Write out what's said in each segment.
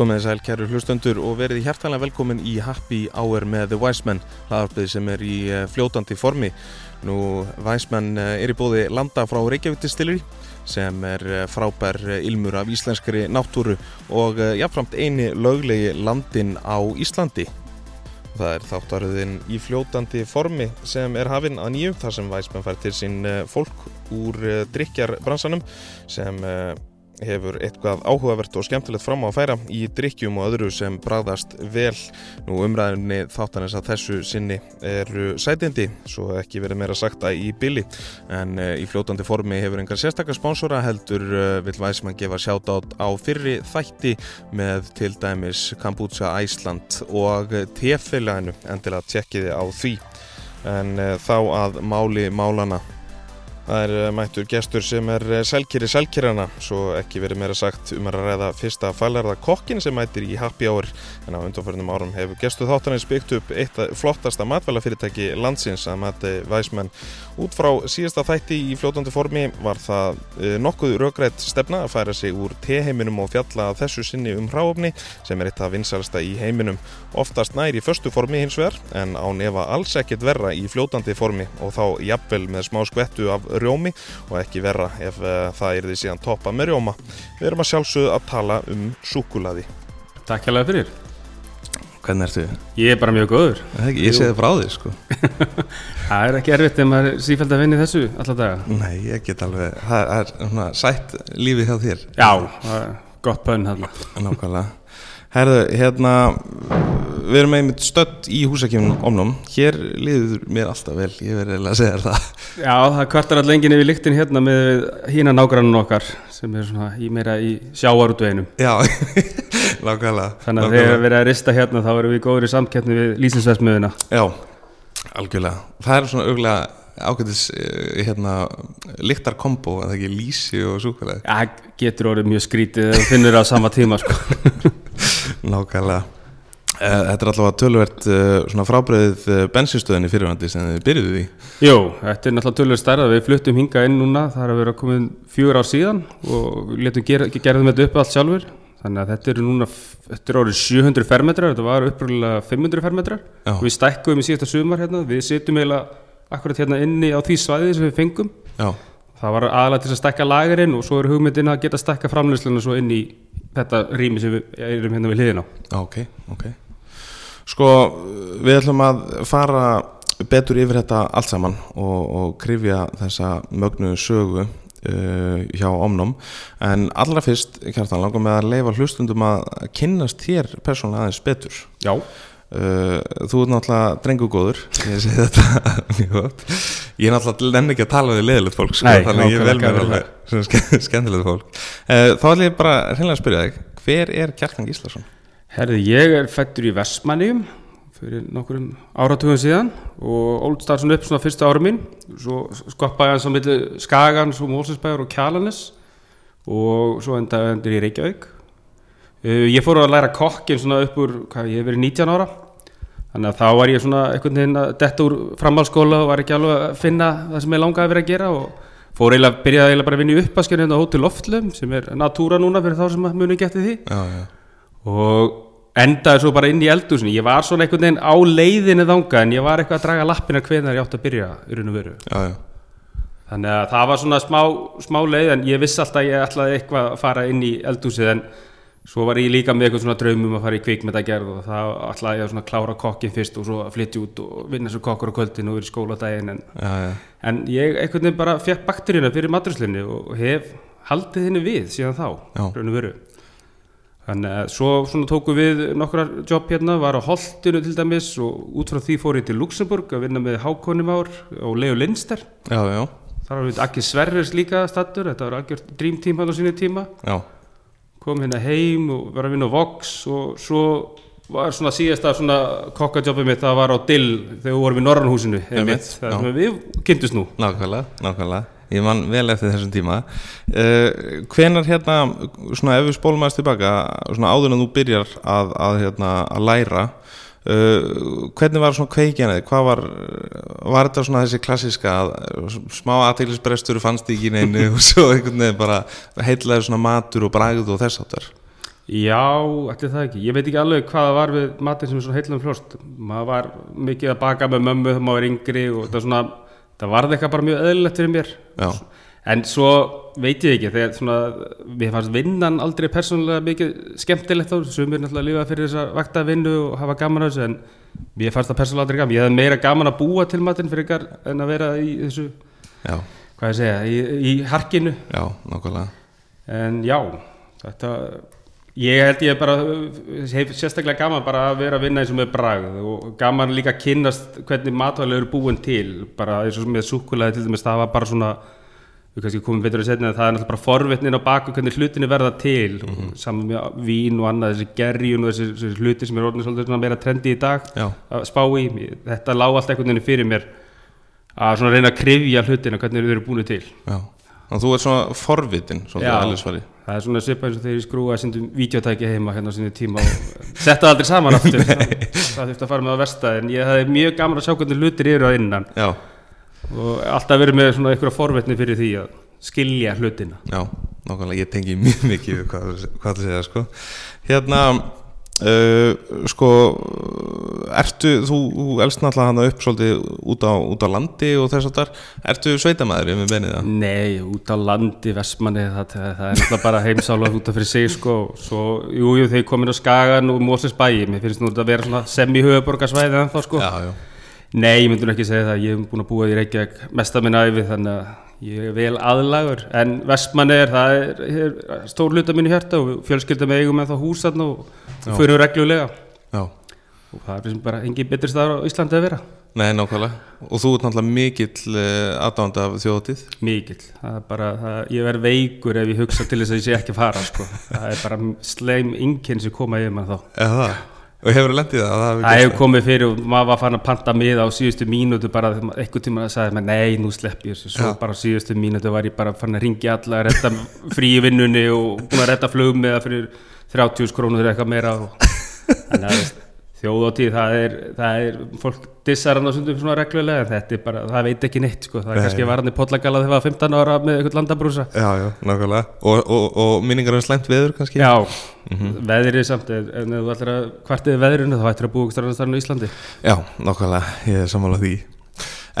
Komið sæl kæru hlustendur og verið hjertalega velkomin í Happy Hour með The Wiseman hlaðarpið sem er í eh, fljótandi formi. Nú, Wiseman eh, er í bóði landa frá Reykjavík Distillery sem er eh, frábær ilmur af íslenskri náttúru og jáfnframt eini löglegi landin á Íslandi. Það er þáttaröðin í fljótandi formi sem er hafinn að nýju þar sem Wiseman fær til sín fólk úr drikjarbransanum sem hefur eitthvað áhugavert og skemmtilegt fram á að færa í drikkjum og öðru sem bræðast vel. Nú umræðinni þáttanins að þessu sinni eru sætindi, svo ekki verið meira sagta í billi, en uh, í fljótandi formi hefur engar sérstakar spónsora heldur uh, vil Væsmann gefa sjátt á fyrri þætti með til dæmis Kambútsa Æsland og tefélaginu endilega tjekkiði á því. En uh, þá að máli málana Það er eh, mættur gestur sem er eh, selkiri selkirana, svo ekki verið meira sagt um að ræða fyrsta fælærða kokkin sem mættir í Happy Hour en á undanförnum árum hefur gestu þáttanins byggt upp eitt flottasta matvælafyrirtæki landsins að mati væsmenn. Út frá síðasta þætti í fljótandi formi var það eh, nokkuð raugrætt stefna að færa sig úr teheiminum og fjalla þessu sinni um hráöfni sem er eitt af vinsalsta í heiminum. Oftast nær í förstu formi hins vegar en á nefa alls ekkert verra í fljótandi formi og þá jafnvel með smá skvettu af rjómi og ekki verra ef uh, það er því síðan toppa með rjóma. Við erum að sjálfsögðu að tala um súkulaði. Takk hjá það fyrir. Hvernig ertu? Ég er bara mjög góður. Ég sé það frá þig sko. það er ekki erfitt ef maður er sífælt að vinna þessu alltaf daga. Nei, ég get alveg, það er svona sætt lífið hjá þér. Já, gott bönn hann. Nákvæmlega. Herðu, hérna, við erum einmitt stödd í húsakjöfnum omnum. Hér liður mér alltaf vel, ég verði að segja þér það. Já, það kvartar alltaf enginn yfir líktin hérna með hína nágrannun okkar sem er svona í meira í sjáarútveginum. Já, nákvæmlega. Þannig að þegar við erum að rista hérna þá erum við góður í samkeppni við Lísinsvæsmiðuna. Já, algjörlega. Það er svona auglega ákveðis eh, hérna, liktar kombo, en það ekki lísi og súkulega. Já, getur orðið mjög skrítið þú finnur það á sama tíma, sko. Nákvæmlega eh, Þetta er allavega tölvert uh, frábreið bensinstöðinni fyrirvandi sem þið byrjuðu því Jú, þetta er náttúrulega tölvert stærða við fluttum hinga inn núna, það er að vera komin fjögur ár síðan og letum ger, gerðum þetta upp allt sjálfur þannig að þetta eru núna, þetta eru árið 700 fermetrar, þetta var uppröðulega 500 fermetrar. Já. og við stækkuðum í síðasta sumar hérna, við sittum eiginlega akkurat hérna inni á því svæði sem við fengum. Já. það var aðalega til að stækka lagerinn og svo er hugmyndin að geta stækka framleysluna svo inn í þetta rými sem við erum hérna við hliðin á. Ok, ok. Sko, við ætlum að fara betur yfir þetta allt saman og, og krifja þessa mögnu sögu uh, hjá Omnum en allra fyrst, kjartan, langar með að leifa hlustundum að kynnast þér persónulega aðeins betur. Já. Uh, þú er náttúrulega drengugóður ég segi þetta mjög gott ég er náttúrulega lenn ekki að tala við leðilegt fólk sko, Nei, þannig ég vel mér alveg skemmtilegt fólk. Uh, þá ætlum ég bara hreinlega að spyrja þig hver er Kjartan Gíslason? Herði, ég er fættur í Vestmanniðum fyrir nokkurum áratugum síðan og óldstar svona upp svona fyrsta ára mín. Svo skoppaði hans á milli Skagans og Mósinsbæður og Kjalanis og svo endaði endur í Reykjavík. Uh, ég fór að læra kokkin svona upp úr, hvað ég hef verið 19 ára. Þannig að þá var ég svona einhvern veginn að detta úr framhalskóla og var ekki alveg að finna það sem ég langaði að vera að gera og fór eiginlega, byrjaði eiginlega bara að vinna í uppaskerinu hérna á Hótel Loftlum sem er natúra núna fyrir þá sem muni getið því. Já, já. og endaði svo bara inn í eldúsinu ég var svona einhvern veginn á leiðinu þanga en ég var eitthvað að draga lappina hvenar ég átt að byrja veru. Já, þannig að það var svona smá, smá leið en ég vissi alltaf að ég ætlaði eitthvað að fara inn í eldúsið en svo var ég líka með eitthvað svona draumum að fara í kvikmyndagerð og það ætlaði ég að klára kokkin fyrst og svo að flytja út og vinna svo kokkur á kvöldin og vera í skóladaginn en, já, já. en ég einhvern veginn bara fekk bakteríuna fyrir maturslunni og hef haldið henni við síðan þá þannig að svo svona tóku við nokkrar jobb hérna, var á Holtinu til dæmis og út frá því fór ég til Luxemburg að vinna með Hákonimár og Leo Lindster já, þar var við ekki Sverris líka stattur, þetta var team hann á sínu tíma. Já. Kom hérna heim og var að vinna á Vox og svo var svona síðasta svona kokkajobbi mitt það var á Dill þegar við vorum í Norrannhúsinu það sem við kynntust nú. Nákvæmlega, nákvæmlega ég man vel eftir þessum tíma uh, hvenar hérna svona ef við spólum aðeins tilbaka svona áður en þú byrjar að, að, hérna, að læra Uh, hvernig var svona kveikjan eða hvað var var þetta svona þessi klassiska smá aðtæklusbrestur fannst ekki neinu og svo einhvern veginn bara heitlaði svona matur og bragð og þess áttar Já, allir það ekki. Ég veit ekki alveg hvað það var við matinn sem er svona heilum fljóst. Maður var mikið að baka með mömmu þegar maður var yngri og það, svona, það varði eitthvað bara mjög öðlilegt fyrir mér. Já. En svo veit ég ekki, þegar svona, við fannst vinnan aldrei persónulega mikið skemmtilegt þá, sem er náttúrulega að lifa fyrir þessa vakta vinnu og hafa gaman á þessu, en ég fannst það persónulega aldrei gaman. Ég hefði meira gaman að búa til matinn fyrir ykkar en að vera í þessu, Já, hvað ég segja, í, í harkinu. já, nákvæmlega En já, þetta, ég held ég bara, hef sérstaklega gaman bara að vera að vinna eins og með bragð og gaman líka að kynnast hvernig matvæli eru búin til, bara eins og með súkulega til dæmis, það var bara svona, við kannski komum betur að setja það er náttúrulega bara forvitnin á baku hvernig hlutinni verða til, mm -hmm. saman með vín og annað, þessi gerjun og þessi, þessi hluti sem er orðin svolítið svona meira trendi í dag Já, að spá í, þetta lá allt einhvern veginn fyrir mér að svona reyna að krifja hlutina, hvernig þeir eru búin til. já Og þú ert svona Já. eðlisfari Það er svona svipað eins og þegar ég skrúaði sindum videotæki heima hérna á sinni tíma og setta aldrei saman aftur. Það, þurfti að fara með á versta en ég hafði mjög gaman að sjá hvernig hlutir eru að innan. Já, og alltaf verið með svona einhverja forvetni fyrir því að skilja hlutina. Já, nákvæmlega, ég tengi mjög mikið hvað, hvað það segja, sko. Hérna, uh, sko, ertu, þú, þú elst náttúrulega hana upp svolítið út á, út á landi og þess að þar Ertu sveitamæður með benið það? Nei, út á landi, Vestmanni það, það, er náttúrulega bara heimsála út af fyrir sig sko, svo, jú, jú, þeir komin á Skagan og Mósins bæi, mér finnst nú þetta að vera svona semi-höfuborgarsvæði ennþá sko. Já, já, Nei, ég myndi nú ekki segja það, ég hef búin að búa í Reykjavík mesta minn æfi þannig að ég er vel aðlagur en Vestmann er, það er, er stór hluta mínu hjarta og fjölskylda með eigum með það hús þarna og fyrir reglulega. Já. Og það er sem bara engin betri staður á Íslandi að vera. Nei, nákvæmlega. Og þú ert náttúrulega mikill uh, aðdánd af þjóðatíð mikill, það er bara, það, ég verð veikur ef ég hugsa til þess að ég sé ekki fara sko. það er bara sleim inkinn sem koma yfir mann þá. Eða það? Og hefur lendið það? Það Það hefur komið fyrir og maður var fann að panta miða á síðustu mínútu bara einhvern tíma að sagði nei, nú slepp ég þessu, svo bara á síðustu mínútu var ég bara fann að ringja alla, að redda frí í vinnunni og búin að redda flug með það fyrir 30 krónur eitthvað meira og þannig að veist, þjóð og tíð það er, það er fólk dissar hann á sundum svona reglulega en þetta er bara, það veit ekki neitt sko, það er Nei. kannski var hann í pollagala þegar það var 15 ára með eitthvað landabrúsa Já, já, nákvæmlega. Og, og, og minningar um slæmt veður kannski? Já, veðrið samt en ef þú ætlar að kvartið veðrinu þá ættir að búa ykkur starfnastarinn á Íslandi. Já, nákvæmlega, ég er sammála því.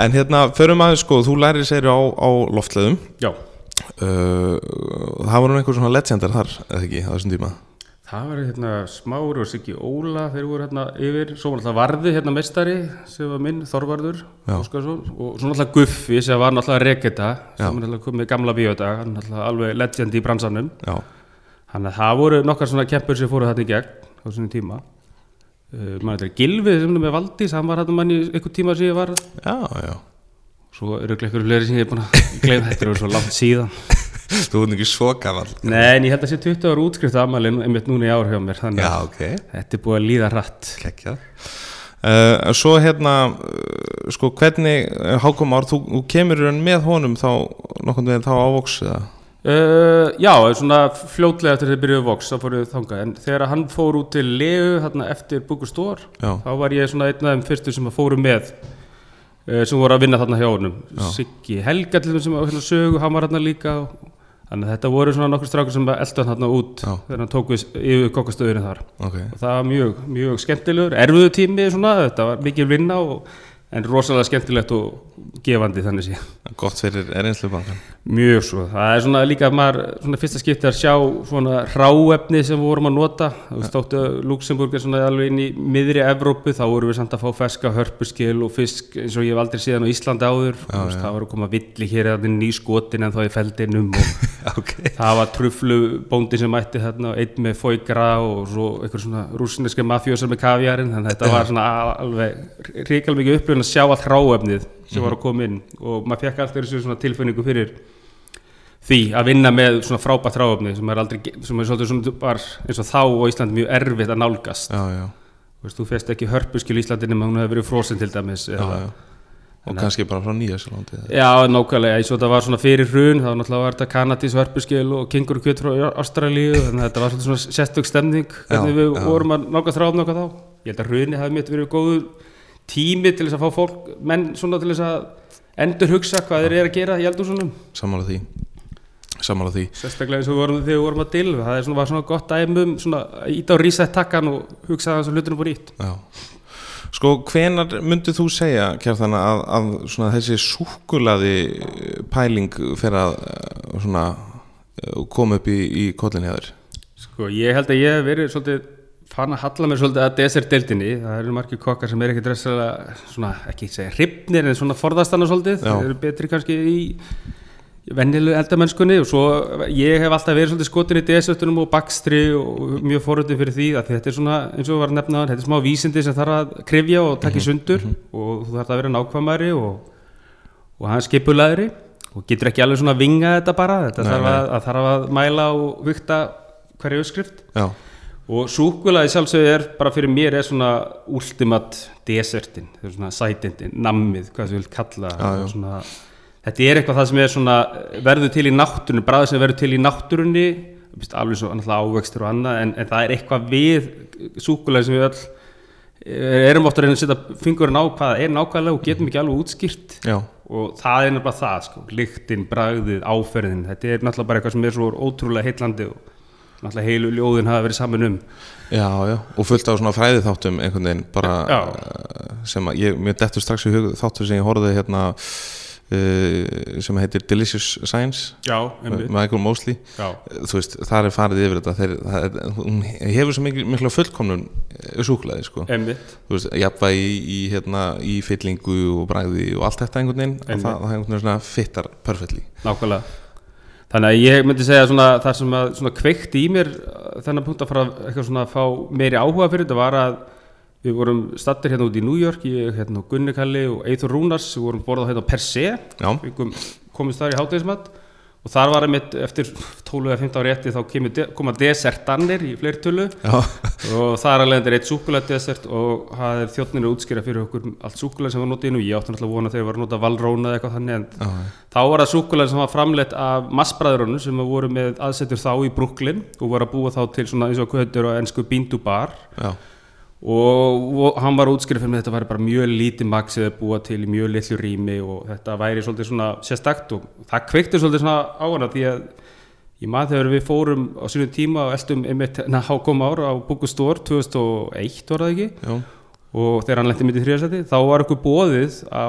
En hérna, förum aðeins sko, þú lærir sér á, á loftleðum Já, uh, Það voru einhver svona legendar ekki, Það var hérna Smári og Siggi Óla þeir voru hérna yfir, svo var alltaf Varði hérna meistari sem var minn, Þorvarður. Óskarsson, og svo náttúrulega Guffi sem var náttúrulega Reketa sem er náttúrulega komið í gamla bíódag hann er náttúrulega alveg legend í bransanum. Já, þannig að það voru nokkar svona kempur sem fóru þarna í gegn á svona tíma. Uh, mann þetta er Gilvi sem er með Valdís hann var hérna mann í einhver tíma sem ég var. Já, já. Svo eru einhverju fleiri sem ég er búin að gleyma þetta eru svo langt síðan Þú ert ekki svo gammal Nei, en ég held að sé 20 ára útskrift amalinn einmitt núna í ár hjá mér þannig að ok, þetta er búið að líða rætt kekkja uh, Svo hérna, uh, sko, hvernig uh, Hákom Ár, þú, þú kemur í raun með honum þá, nokkurn veginn þá ávóks eða? Uh, já, svona fljótlega eftir þeir byrjuðu Vox, þá fóruðu þangað, en þegar hann fór út til Leu, þarna eftir Búkustór, þá var ég svona einn af þeim fyrstu sem fóru með, sem voru að vinna þarna hjá honum. Siggi Helga til hérna sögu, hann var þarna líka, og, þannig að þetta voru svona nokkur strákur sem eldu hann þarna út Já. þegar hann tók við yfir kokkastöðurinn þar. ok Og það var mjög, mjög skemmtilegur, erfiðu tími svona, þetta var mikil vinna og en rosalega skemmtilegt og gefandi þannig sé. Gott fyrir reynslubankan Mjög svo, það er svona líka maður, svona fyrsta skipti að sjá svona ráefni sem við vorum að nota. Þú veist, þóttu að Luxemburg er svona alveg inn í miðri Evrópu, þá vorum við samt að fá ferska hörpuskil og fisk eins og ég hef aldrei síðan á Íslandi áður, Þú veist, það var að koma villi hér inn í skotin en þá í feldinum og Ok. það var truflu bóndi sem mætti þarna og einn með fóigra og svo einhver svona rúsneska mafjósar með kavjarinn þannig að þetta var svona alveg að sjá allt ráefnið sem var að koma inn og maður fekk alltaf þessu tilfinningu fyrir því að vinna með svona frábært ráefni sem er aldrei, sem er svolítið svona bara eins og þá á Íslandi mjög erfitt að nálgast. Já, já, Þú veist, þú fest ekki hörpuskil í Íslandi nema hún hefur verið frosin til dæmis já. Og kannski bara frá nýja Sjálandi Já, nákvæmlega, eins og þetta var svona fyrir hrun þá náttúrulega var þetta kanadís hörpuskil og kengur kjöt frá Ástralíu þannig að þetta var svona sérstök stemning hvernig við vorum að náka þráðum náka þá. Ég held að hruni hafi mitt verið góður tími til þess að fá fólk menn svona til þess að endur hugsa hvað þeir eru að gera í eldúsunum Sammála því samanlega því sérstaklega eins og við vorum þegar við vorum að dilfa það svona, var svona gott svona ít á reset takkan og hugsaði að þessu hlutinu voru ít Já. Sko, hvenar myndið þú segja, Kjartan, að, að svona, þessi súkulaði pæling fyrir að eh, svona, eh, koma upp í, í kollin hjá þér? Sko, ég held að ég hef verið svolítið fann að halla mér svolítið að desertdeildinni. Það eru margir kokkar sem er ekki dressalega svona, ekki segja hrifnir en svona forðastana svolítið, þeir eru betri kannski í vennilu eldamennskunni og svo ég hef alltaf verið svolítið skotin í desertunum og bakstri og mjög forröndin fyrir því að þetta er svona, eins og varum nefnaðan þetta er smá vísindi sem þarf að krifja og taka í sundur og þú þarf að vera nákvæmari og, og hann skipulaðri og getur ekki alveg svona að vinga þetta bara. Þetta Nei, þarf að, að þarf að mæla og vikta hverju uppskrift Já, og súkulaði sjálfsögðu er bara fyrir mér er svona ultimate desertin, er svona sætindin, nammið, hvað þú vilt kalla Já, svona, þetta er eitthvað það sem er svona verður til í náttúrunni, bræður sem verður til í náttúrunni, alveg svo náttúrulega ávextur og annað, en, en það er eitthvað við súkulaði sem við öll eh, erum ofta að reyna að setja fingurinn á hvað er nákvæmlega og getum ekki alveg útskýrt. Já, og það er nefnilega það sko, lyktin, bragðið, áferðin þetta er náttúrulega bara eitthvað sem er svo ótrúlega heitlandi og náttúrulega heilu ljóðin hafa verið saman um. Já, já og fullt á svona fræði þáttum einhvern veginn bara Já. eh, sem að ég, mér dettur strax í hug þáttur sem ég horfði hérna uh, sem heitir Delicious Science Já, með Michael Mosley. Já, þú veist, þar er farið yfir þetta. Þeir, það, er- hún hefur svo mikil, mikla fullkomnun súklaði, sko. Einmitt. Þú veist, jafnvægi í, í, hérna, í fyllingu og bræði og allt þetta einhvern veginn það, það einhvern veginn svona fittar perfektli Nákvæmlega Þannig að ég myndi segja svona það sem að svona kveikt í mér uh, þennan punkt að fara að eitthvað svona að fá meiri áhuga fyrir þetta var að við vorum stattir hérna út í New York ég, hérna Gunni Kalli og Eithur Rúnars við vorum borðað hérna á Per Se já, við kom, komumst þar í hátegismat og þar var einmitt eftir 12 eða 15 ári eftir þá koma desertannir í fleirtölu og það er alveg eitt súkulættdesert og það er þjóttninu útskýra fyrir okkur allt súkulætt sem var notið inn og ég átti náttúrulega að vona þegar ég var að nota valróna eða eitthvað þannig en já, þá var það súkulætt sem var framleitt af massbræðurunum sem voru með aðsetur þá í Brooklyn og voru að búa þá til svona eins og heitir á ennsku Bindu Bar. Já, og, og hann var útskýrið fyrir mig þetta væri bara mjög lítið maks eða búa til í mjög litlu rými og þetta væri svolítið svona sérstakt og það kveikti svolítið svona á hana því að ég maður þegar við fórum á sínum tíma og eldum einmitt hákom ára á Búkustór 2001 var það ekki? Já, og þegar hann lendi mitt í þrjóðsæti þá var okkur bóðið á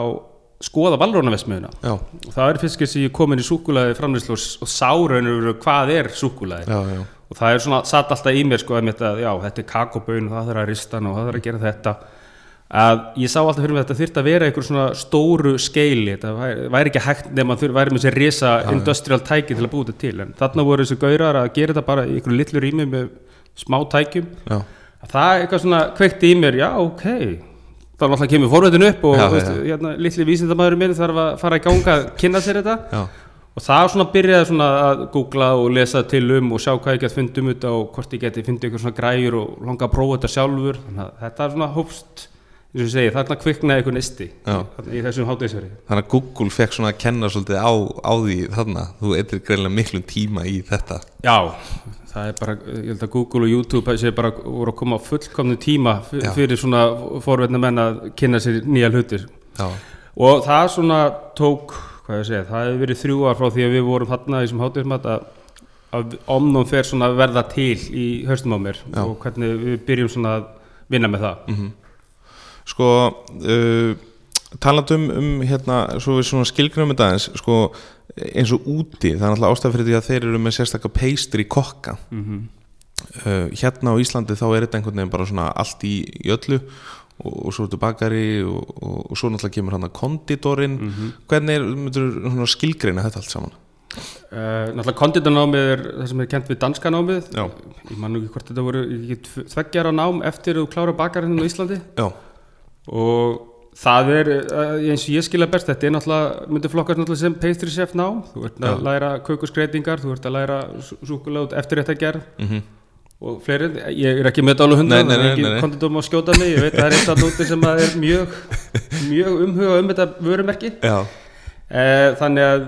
skoða valrónavesmiðuna og það er fyrst sem ég kom inn í súkulaði framlýslu og, og sáraunur hvað er já, og það er svona satt alltaf í mér sko að já, þetta er kakoböun og það þarf að rista og það þarf að gera þetta. Að ég sá alltaf fyrir mig að þetta þyrfti að vera einhver svona stóru skeili þetta væri, væri ekki hægt nema þurfi væri með sér risa industrial tæki til að þetta til. En þarna voru þessi gaurar að gera þetta bara í einhverju litlu rými með smá tækjum. Já, að það er eitthvað svona kveikti í mér já ok. Þá náttúrulega kemur forveitin upp og veist, já. hérna, litli vísindamæður minn þarf að fara í ganga að kynna sér þetta og það svona byrjaði svona að googla og lesa til um og sjá hvað ég geti fundið um þetta og hvort ég geti fundið eitthvað svona græjur og langa að prófa þetta sjálfur. Þannig að þetta er svona hófst eins og ég segi, þarna kviknaði eitthvað nisti Já. í þessum hátegisveri þannig að Google fekk svona að kenna svolítið á, á því þarna. Þú eitthvað greinlega miklum tíma í þetta. Já, það er bara, ég held að Google og YouTube sé bara voru að koma á fullkomnu tíma fyr- Já. fyrir svona forveitna menn að kynna sér nýja hlutir. Já, og það svona tók hvað ég segja, það hefur verið þrjú ár frá því að við vorum þarna í þessum hátíðismat að, að omnum fer svona að verða til í höstum á mér Já. og hvernig við byrjum svona að vinna með það. Sko uh, talandum um hérna svo við svona skilgrunum þetta aðeins sko eins og úti, það er náttúrulega ástæð fyrir því að þeir eru með sérstakka pastry kokka. Mm uh, hérna á Íslandi þá er þetta einhvern veginn bara svona allt í, í öllu og, og svo ertu bakari og, og, svo náttúrulega kemur hann að konditorinn hvernig er, myndur skilgreina þetta allt saman? Uh, náttúrulega konditornámið er það sem er kent við danska námið. Já. ég man nú ekki hvort þetta voru tveggjara nám eftir að þú klára bakarinn á Íslandi. Já, og það er uh, eins og ég skilja best þetta er náttúrulega, myndir flokkast náttúrulega sem pastry chef nám, þú ert að Já. læra kökuskreitingar, þú ert að læra súkulega eftir þetta gerð mm og fleiri, ég er ekki með Nei, nei, það er ekki konditum að skjóta mig, ég veit að það er eitthvað núti sem er mjög, mjög umhuga um þetta vörumerki. Já, Eh, þannig að,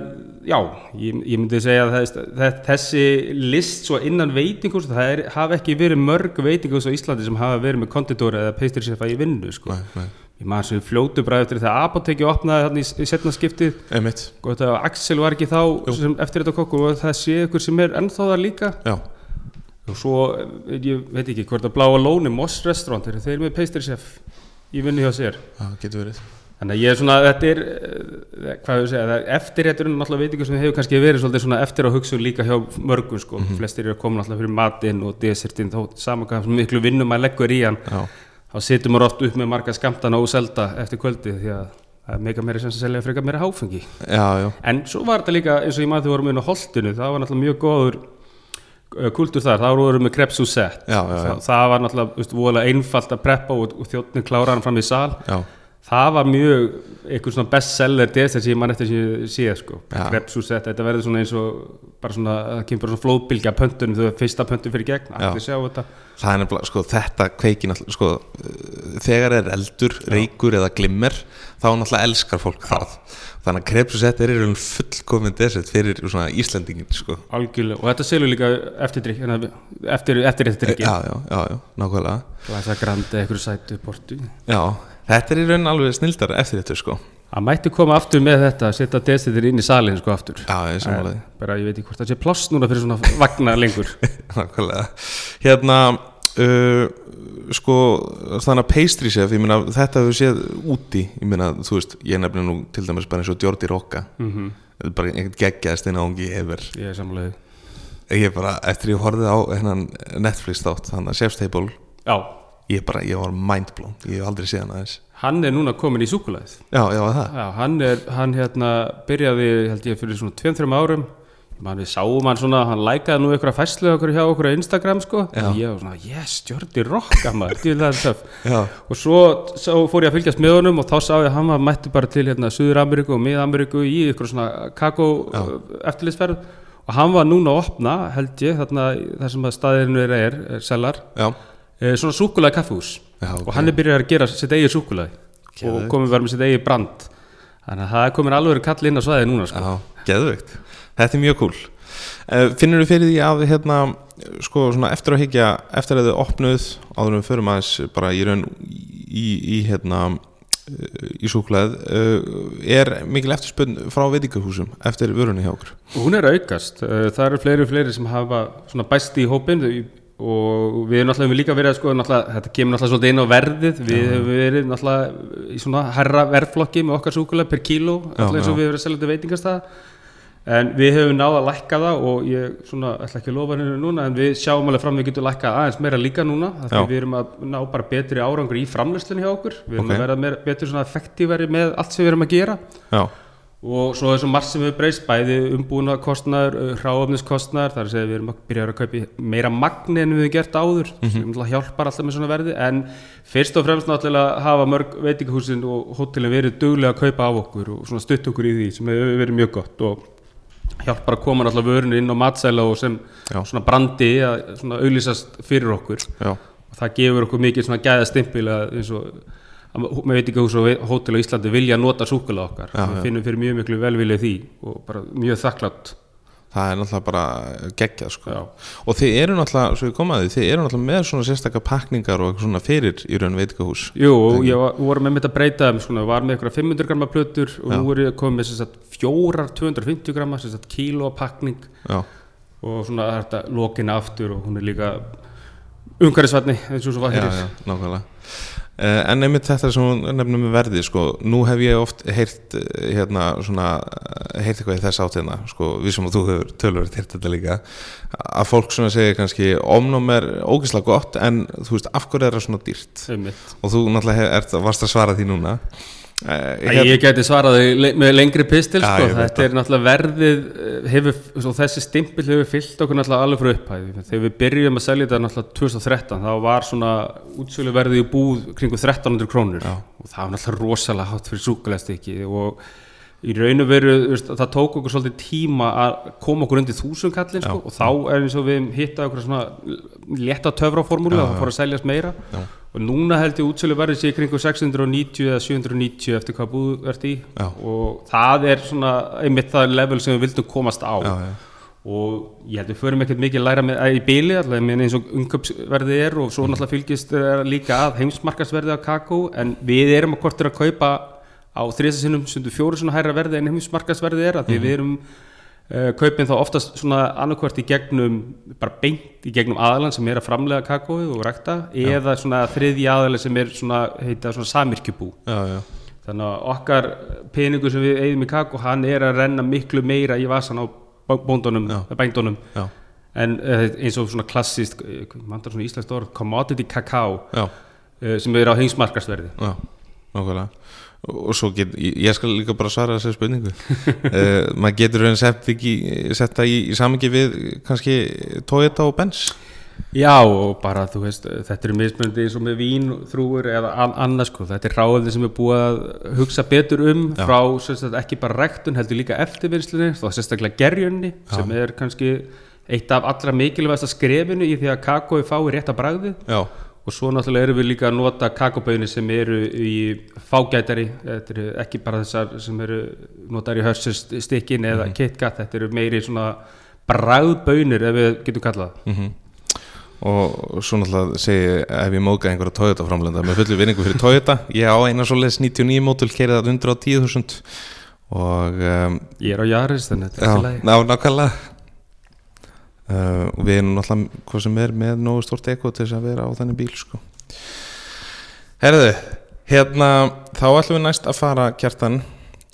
já, ég, ég myndi segja að þess, þessi list svo innan veitingús, það er, hafa ekki verið mörg veitingús á Íslandi sem hafa verið með konditóra eða pastry chefa í vinnu, sko. nei, nei. ég maður sem fljótu bara eftir þegar apoteki opnaði þarna í, í setna skiptið. Og þetta Axel var ekki þá sem, eftir þetta kokkur og það sé ykkur sem er ennþá það líka. Já, og svo, ég veit ekki hvort að bláa lóni, Moss Restaurant þeir eru með pastry chef í vinnu hjá sér? Verið. Þannig að ég er svona, þetta er, eh, hvað það er eftirrétturinn náttúrulega veitingu sem hefur kannski verið svona eftir að hugsa líka hjá mörgum sko. Flestir eru að koma náttúrulega fyrir matinn og desertinn, þá saman hvað miklu vinnum maður leggur í hann, já, þá situr maður oft upp með marga skamtana og selda eftir kvöldið því að það er mega meira sem að selja frekar meira háfengi. já, já, En svo var þetta líka, eins og ég maður þegar vorum inn á holtinu, það var náttúrulega mjög góður uh, kultúr þar, þá vorum við með kreps og sett. já, já, já, Það, það var náttúrulega, einfalt að preppa og, og þjóttni klára hann fram í sal. Já, það var mjög eitthvað svona bestseller desert sem ég mann eftir sem ég sé sko. Já. krepsúsett, þetta verður svona eins og bara svona, það kemur bara svona flóðbylgja pöntunum þegar fyrsta pöntun fyrir gegn, Já. allir sjá þetta. Það er nefnilega, sko, þetta kveikin sko, þegar er eldur, reykur eða glimmer, þá náttúrulega elskar fólk það, þannig að krepsusett er í raun fullkomin desert fyrir svona Íslendingin, sko, algjörlega, og þetta selur líka eftir drikk hérna, eftir, eftir drikki já, já, já, já, nákvæmlega það þetta er í raun alveg snildar eftir þetta, sko, það mætti koma aftur með þetta að setja desertir inn í salin sko aftur. Já, ég er En bara ég veit ekki hvort það sé pláss núna fyrir svona vagna lengur. Nákvæmlega. Hérna, uh, sko, þannig að pastry chef, ég meina, þetta hefur séð úti, ég meina, þú veist, ég nefnir nú til dæmis bara eins og Jordi Rocca, mm er bara einhvern geggjaðist inn á ungi efer. ég er samlega Ég er bara, eftir ég horfið á hennan Netflix þátt, þannig að Chef's Table, já, ég bara, ég var mindblown, ég hef aldrei séð hann aðeins. hann er núna komin í súkulæð Já, já, það. Já, hann er, hann hérna byrjaði, held ég, fyrir svona 2-3 árum. Man, við sáum hann svona, hann lækaði nú einhverja fæslu okkur hjá okkur á Instagram sko. Já. og ég var svona, yes, Jordi Já, og svo, svo fór ég að fylgjast með honum og þá sá ég að hann var mættu bara til hérna Suður-Ameríku og Mið-Ameríku í ykkur svona kakó eftirlitsferð. Og hann var núna að opna, held ég, þarna þar sem að staðinu er, er, er sellar já, eh, svona súkulæði kaffús já, ok. og hann er byrjað að gera sitt eigið súkulæði og Geðveikt. komið verið með sitt eigið brand þannig að það er komin alveg kall inn á svæði núna sko. Geðveikt. Þetta er mjög cool. Uh, finnur þú fyrir því að hérna, sko, eftir að higgja, eftir að þið opnuð, áður við förum aðeins bara í raun í, í hérna, uh, í súkulæð, uh, er mikil eftirspunn frá veitingahúsum eftir vörunni hjá okkur? og hún er að aukast Eh, það eru fleiri og fleiri sem hafa bæst í hópin og við erum náttúrulega líka verið að sko þetta kemur náttúrulega svolítið inn á verðið. Við hefum verið náttúrulega í svona herra verðflokki með okkar súkulega per kíló alltaf eins og við hefum verið að selja þetta veitingastæða en við hefum náða að lækka það og ég svona ætla ekki að lofa henni núna en við sjáum alveg fram við getum lækkað aðeins meira líka núna því við erum að ná bara betri árangur í framlöslunni hjá okkur. Við erum Ok. að meira, betur svona effektífari með allt sem við erum að gera. Já, og svo þessum margt sem við breyst bæði umbúna kostnaður, hráöfniskostnaður þar að segja við erum að byrja að kaupa meira magni en við hefum gert áður sem náttúrulega hjálpar alltaf með svona verði. En fyrst og fremst náttúrulega hafa mörg veitingahúsin og hótelin verið duglega að kaupa af okkur og stutt okkur í því sem hefur verið mjög gott og hjálpar að koma náttúrulega vörinu inn á matsæla og sem Já. svona brandi að svona auglýsast fyrir okkur. Já, og það gefur okkur mikið svona gæða stimpil að eins og að með veitingahús og hótel á Íslandi vilja nota súkulega okkar Já, já. finnum fyrir mjög miklu velvilið því og bara mjög þakklátt það er náttúrulega bara geggjað, sko. Og þið eru náttúrulega, svo ég kom að því, þið eru náttúrulega með svona sérstakka pakningar og svona fyrir í raun veitingahús. Jú, og ég var, vorum með mitt að breyta þeim svona, var með eitthvað 500 gramma plötur og Já. nú er ég komið með sem sagt, fjórar 250 gramma, sem sagt kíló pakning Já, og svona þetta lokin aftur og hún er líka umhverfisvatni eins og svo var já, Uh, en einmitt þetta sem hún nefnum með verði sko, nú hef ég oft heyrt eh, hérna svona, eh, heyrt eitthvað í þess átina sko, við sem að þú hefur tölvöld heyrt þetta líka, að fólk svona segir kannski, omnum er ógeðslega gott en þú veist, af hverju er það svona dýrt Einmitt. og þú náttúrulega hef, ert, varst að svara því núna Æ, Ég gæti svarað þau le með lengri pistil Já, sko. ég þetta er náttúrulega verðið eh, hefur, svo þessi stimpil hefur fyllt okkur náttúrulega alveg frá upphæði þegar við byrjum að selja þetta náttúrulega 2013 þá var svona útsölu verðið í búð kringu 1300 krónur. Já. og það var náttúrulega rosalega hátt fyrir súkulæstikki og í raun og veru það tók okkur svolítið tíma að koma okkur undir þúsund kallin sko, og þá er eins og við hitta okkur svona létta töfraformúlu og það fór að seljast meira. Já. Og núna held ég útsölu verðið sér kringu 690 eða 790 eftir hvað búð ert í. Já. og það er svona einmitt það level sem við vildum komast á. Já, já, og ég held við förum ekkert mikið læra með, í bíli alltaf með eins og umköpsverði er og svo náttúrulega fylgist er líka að heimsmarkasverði á kakó en við erum að kortir að kaupa á þrjusasinnum sundu fjóru svona hærra verði en heimsmarkasverði er að því við erum kaupin þá oftast svona annarkvört í gegnum bara beint í gegnum aðalan sem er að framlega kakóið og rækta eða svona þriðji aðalan sem er svona heita svona samirkjubú já, já, þannig að okkar peningur sem við eigðum í kakó hann er að renna miklu meira í vasan á bó- bóndunum, Já. bændunum. Já, en uh, eins og svona klassist mandar svona íslenskt orð, commodity kakao já, sem er á heimsmarkasverði já, nákvæmlega og svo get, ég ég skal líka bara svara þessari spurningu. Uh, maður getur raun sett, það í, í samingi við kannski Toyota og Benz. Já og bara þú veist þetta er mismunandi eins og með vín, þrúur eða an annars sko, þetta er ráðið sem er búið að hugsa betur um Já. frá sagt, ekki bara rektun heldur líka eftirvinnslunni þá sérstaklega gerjunni sem er kannski eitt af allra mikilvægasta skrefinu í því að kakói fái rétt að bragðið. Já, og svo náttúrulega erum við líka að nota kakoböðinni sem eru í fágætari þetta eru ekki bara þessar sem eru notar í hörsustykkin eða KitKat, þetta eru meiri svona bragðbönir ef við getum kallað mm og svo náttúrulega segi ef ég móðga einhverja Toyota framlenda með fullu vinningu fyrir Toyota ég á eina svo leis 99 mótul kerið að 110.000 og um, Ég er á Jaris þannig að þetta er alltaf lagi. ná, nákvæmlega uh, og við erum náttúrulega hvað sem er með nógu stort eko til þess að vera á þenni bíl sko. herðu hérna, þá ætlum við næst að fara kjartan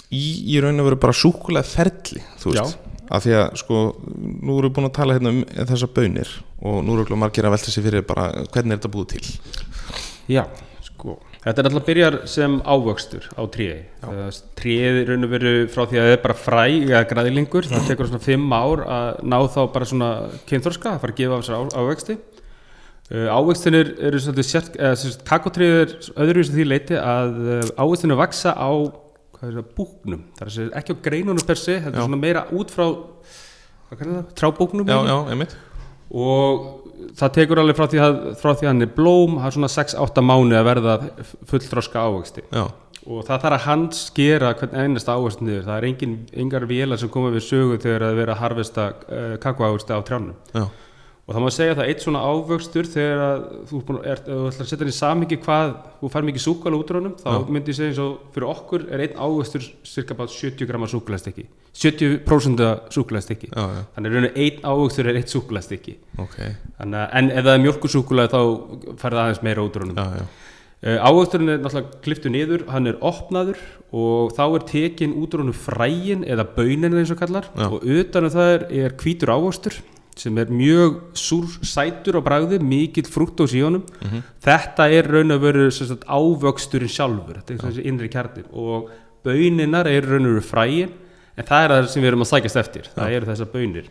í, í raun og veru bara súkulega ferli þú veist, af því að sko nú erum við búin að tala hérna um þessar bönir og nú eru örugglega margir að velta sér fyrir bara hvernig er þetta búið til. Já, sko Þetta er alltaf byrjar sem ávöxtur á tríi Tríið er raun og veru frá því að það er bara fræ eða græðlingur, það tekur svona fimm ár að ná þá bara svona kynþorska að fara að gefa af á- ávöxti uh, Ávöxtinir eru eða kakotríð er öðruvísi því leiti að uh, ávöxtinir vaksa á hvað það, búknum. Það er ekki á greinunum per se þetta er svona meira út frá hvað kallar það, trábúknum já, já, einmitt. Og það tekur alveg frá því að, frá því að hann er blóm það er svona 6-8 mánu að verða fullþroska ávexti. Já, og það þarf að handskera hvern einasta ávegst niður. Það er engin, engar vélar sem koma við sögu þegar það er verið að harfesta uh, kakóávexti á trjánum. Já, og það má segja það eitt svona ávöxtur þegar að þú, þú ætlar að setja hann í samingi hvað þú fær mikið súkala út úr honum þá Já. myndi ég segja eins og fyrir okkur er einn ávöxtur cirka bara 70 grama súkulastekki 70% súkulastekki þannig rauninu einn ávöxtur er eitt súkulastekki ok. Þannig, að- en ef það er mjölkusúkulega þá færði aðeins meira út úr honum. Já, já, uh, ávöxturinn er náttúrulega kliftu niður hann er opnaður og þá er tekin út úr honum fræin eða baunin eins og kallar. Já. og utanum það er, er hvítur ávöxtur sem er mjög súr sætur á bragði, mikill frúttós í honum. Mhm. þetta er raun og veru sagt, ávöxturinn sjálfur þetta er þessi innri kjarnir og bauninar er raun og veru fræin en það er það sem við erum að sækjast eftir það eru þessar baunir.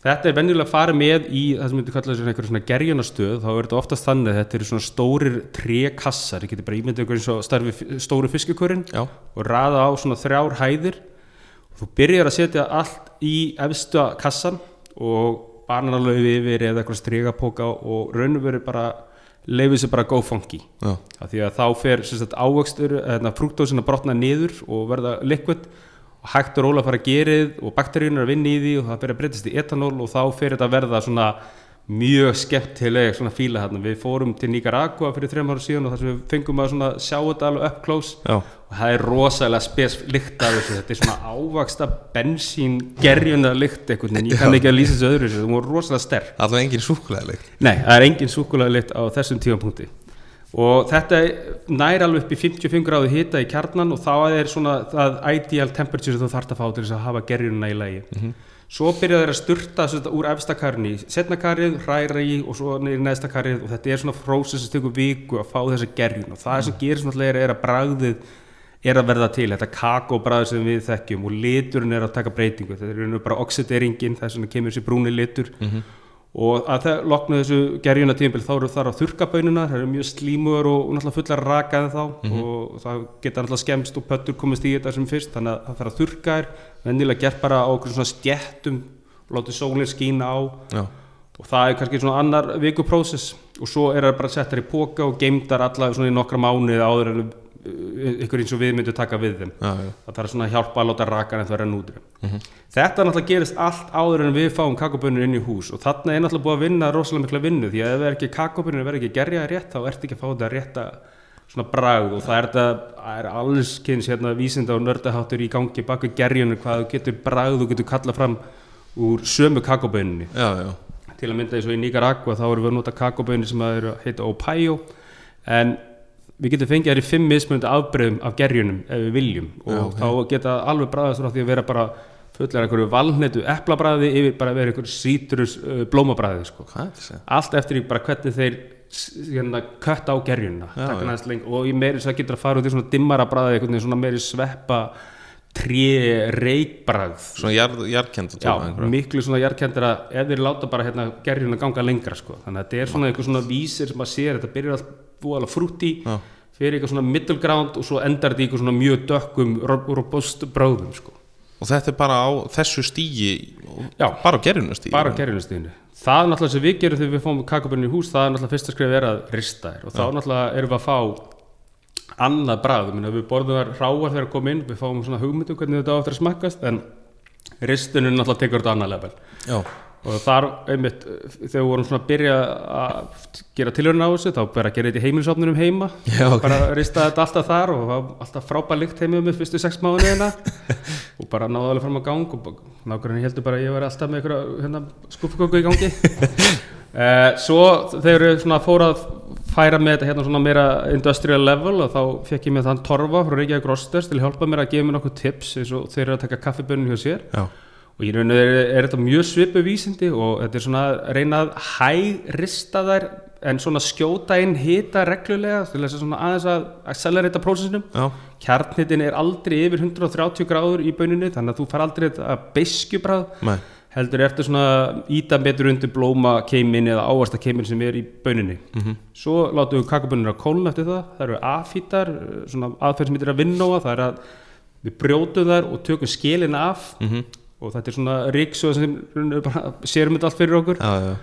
Þetta er venjulega farið með í það sem myndi kalla þessu einhverjum svona gerjunastöð þá er þetta oftast þannig að þetta eru svona stórir trékassar, ég geti bara ímyndið eins og starfi stóru fiskikurinn já, og raða á svona þrjár hæðir. Og þú byrjar að setja allt í efstu kassan og bananalöfi yfir eða eitthvað strigapóka og raun og veru bara leifið sér bara go funky. Því að þá fer ávöxtur eða frúktósin að brotna niður og verða liquid og hægt og róla fara að gerið og bakteríunar að vinna í því og það byrja að breytast í etanól og þá fer þetta að verða svona mjög skemmtileg svona fíla þarna. Við fórum til Nicaragua fyrir þrejum ára síðan og þar sem við fengum að svona sjá þetta alveg up close. Já, og það er rosalega spes lykt af þessu. Þetta er svona ávaksta bensín gerjuna lykt einhvern veginn, ég kann ekki að lýsa þessu öðru þessu, það voru rosalega sterk. Allavega engin súkulegilegt Nei, það er engin súkulega lit á þessum tímapunkti. Og þetta nær alveg upp í 55 gráðu hita í kjarnan og þá er svona það ideal temperature sem þú þarft að fá til þess að hafa gerjununa í lagi svo byrja þeir að sturta sem sagt, úr efsta karni í setna karið, hræra í og svo niður í neðsta karið. Og þetta er svona prósess sem tekur viku að fá þessa gerjun. Og það sem gerist náttúrulega er að bragðið er að verða til, þetta kakóbræður sem við þekkjum og liturinn er að taka breytingu. Þetta er bara oxideringin, það er svona kemur sér brúni litur og að það loknu þessu gerjuna tímabil þá eru þar á þurkabönuna það eru mjög slímur og, og náttúrulega fullar rakaði þá og það geta náttúrulega skemmst og pöttur komist í þetta sem fyrst þannig að það þarf að þurka er vennilega gert bara á okkur svona stjettum látið sólinn skína á. Já, og það er kannski svona annar vikuprósess og svo er það bara settar í póka og geimdar alla svona í nokkra mánuði áður en ykkur eins og við myndu taka við þeim. Já, já, það þarf svona að hjálpa að láta raka en það renna út úr þeim. þetta náttúrulega gerist allt áður en við fáum kakobönur inn í hús og þarna er náttúrulega búið að vinna rosalega mikla vinnu því að ef það er ekki kakobönur verður ekki gerjaði rétt þá ertu ekki að fá þetta rétta svona bragð og það er þetta það er alls kynns hérna vísinda og nördaháttur í gangi baku gerjunum hvað þú getur bragð þú getur kallað fram úr sömu já, til að mynda eins og í Nicaragua þá erum við að nota kakobönir sem að eru að heita Opayo en við getum fengið þær í fimm mismunandi afbreyðum af gerjunum ef við viljum. Og Já, ok. þá geta alveg bræðast frá því að vera bara fullar einhverju valnetu eplabræði yfir bara að vera einhverju sítrus uh, blómabræði sko. allt eftir bara hvernig þeir hérna, kött á gerjunna Já, og í meiri svo getur að fara út í svona dimmara bræði svona meiri sveppa tré reikbræð Svona að Já, tóma einhverja miklu svona jarðkendara ef þeir láta bara hérna gerjun að ganga lengra sko. þannig að þetta er svona einhver svona vísir sem að sér þetta byrjar allt búalega frúti Já. fyrir eitthvað svona middle ground og svo endar þetta í eitthvað svona mjög dökkum ro- robust bráðum sko. Og þetta er bara á þessu stígi Já. Bara á gerjunu stígi bara gerjunastíðinu það er náttúrulega sem við gerum þegar við fáum kakabönni í hús það er náttúrulega fyrsta skrif er að rista þér og þá náttúrulega erum við að fá annað bragð, Minna, við borðum þar ráar þegar að koma inn, við fáum svona hugmyndum hvernig þetta á eftir að smakkast en ristunum náttúrulega tekur þetta annað Já, og þar einmitt þegar við vorum svona að byrja að gera tilhörna á þessu þá bara gera þetta í heimilisofnunum heima. Já, ok. bara rista þetta alltaf þar og alltaf frábær lykt heimið með fyrstu sex mánuðina. Og bara náðu alveg fram á gang og nákvæmlega heldur bara að ég var alltaf með einhverja hérna, skúfugöngu í gangi. Uh, svo þegar við svona fóru að færa með þetta hérna svona meira industrial level og þá fekk ég með þann Torfa frá Reykjavík Rosters til að hjálpa mér að gefa mér nokkuð tips eins og þeir eru að taka kaffibönnum hjá sér. Já, og í rauninu er, er þetta mjög svipu vísindi og þetta er svona að reyna að hægrista þær en svona skjóta inn hita reglulega til þess að svona aðeins að accelerata prósessinum. Kjarnitin er aldrei yfir 130 gráður í bönunni þannig að þú far aldrei beskjubráð nei, heldur eftir svona íta betur undir blóma keimin eða ávasta keimin sem er í bönunni Mhm. svo látum við kakabönur að kólna eftir það. Það eru afhýtar, svona aðferð sem heitir að vinnóa það. Er að við brjótum þær og tökum skilin af. Mhm, og þetta er svona ríksjóð sem sérum þetta allt fyrir okkur. Já, já,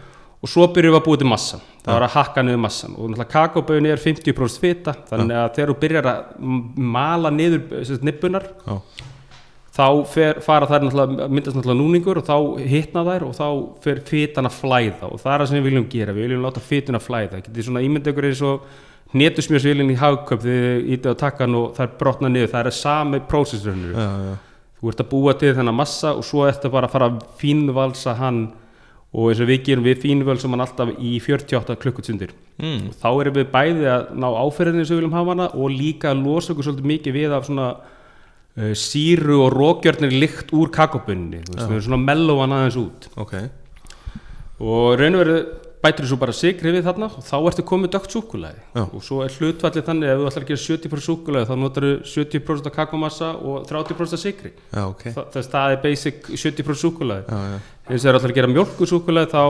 og svo byrjum við að búið til massan. Það var að hakka niður massan. Og náttúrulega kakóböðin er 50% fita. Þannig að þegar þú byrjar að mala niður nibbunar já, þá fer, fara þær náttúrulega myndast náttúrulega núningur og þá hitna þær og þá fer fitan að flæða og það er það sem við viljum gera, við viljum láta fitun að flæða. Getið svona ímynd ykkur eins og hnetusmjörsvílinn í hagköp þegar þið ítið á takkan og þær brotna niður, það er sami já. þú ert að búa til þennan massa og svo ertu bara að fara að fínvalsa hann og eins og við gerum við fínvölsum hann alltaf í 48 klukkutundir. Mm. þá erum við bæði að ná áferðinni sem við viljum hafa hana og líka að losa okkur svolítið mikið við af svona síru og rókjörnir lykt úr kakobunni við erum svona mellow hann aðeins út. Ok, og raun og veru bætir svo bara sigri við þarna og þá ertu komið dögt súkulæði og svo er hlutfallið þannig ef þú ætlar að gera 70% súkulæði þá notar þú 70% af kakomassa og 30% af sigri já, ok. Já, Þa, það er basic 70% súkulæði eins og það er alltaf að gera mjölkusúkulæði þá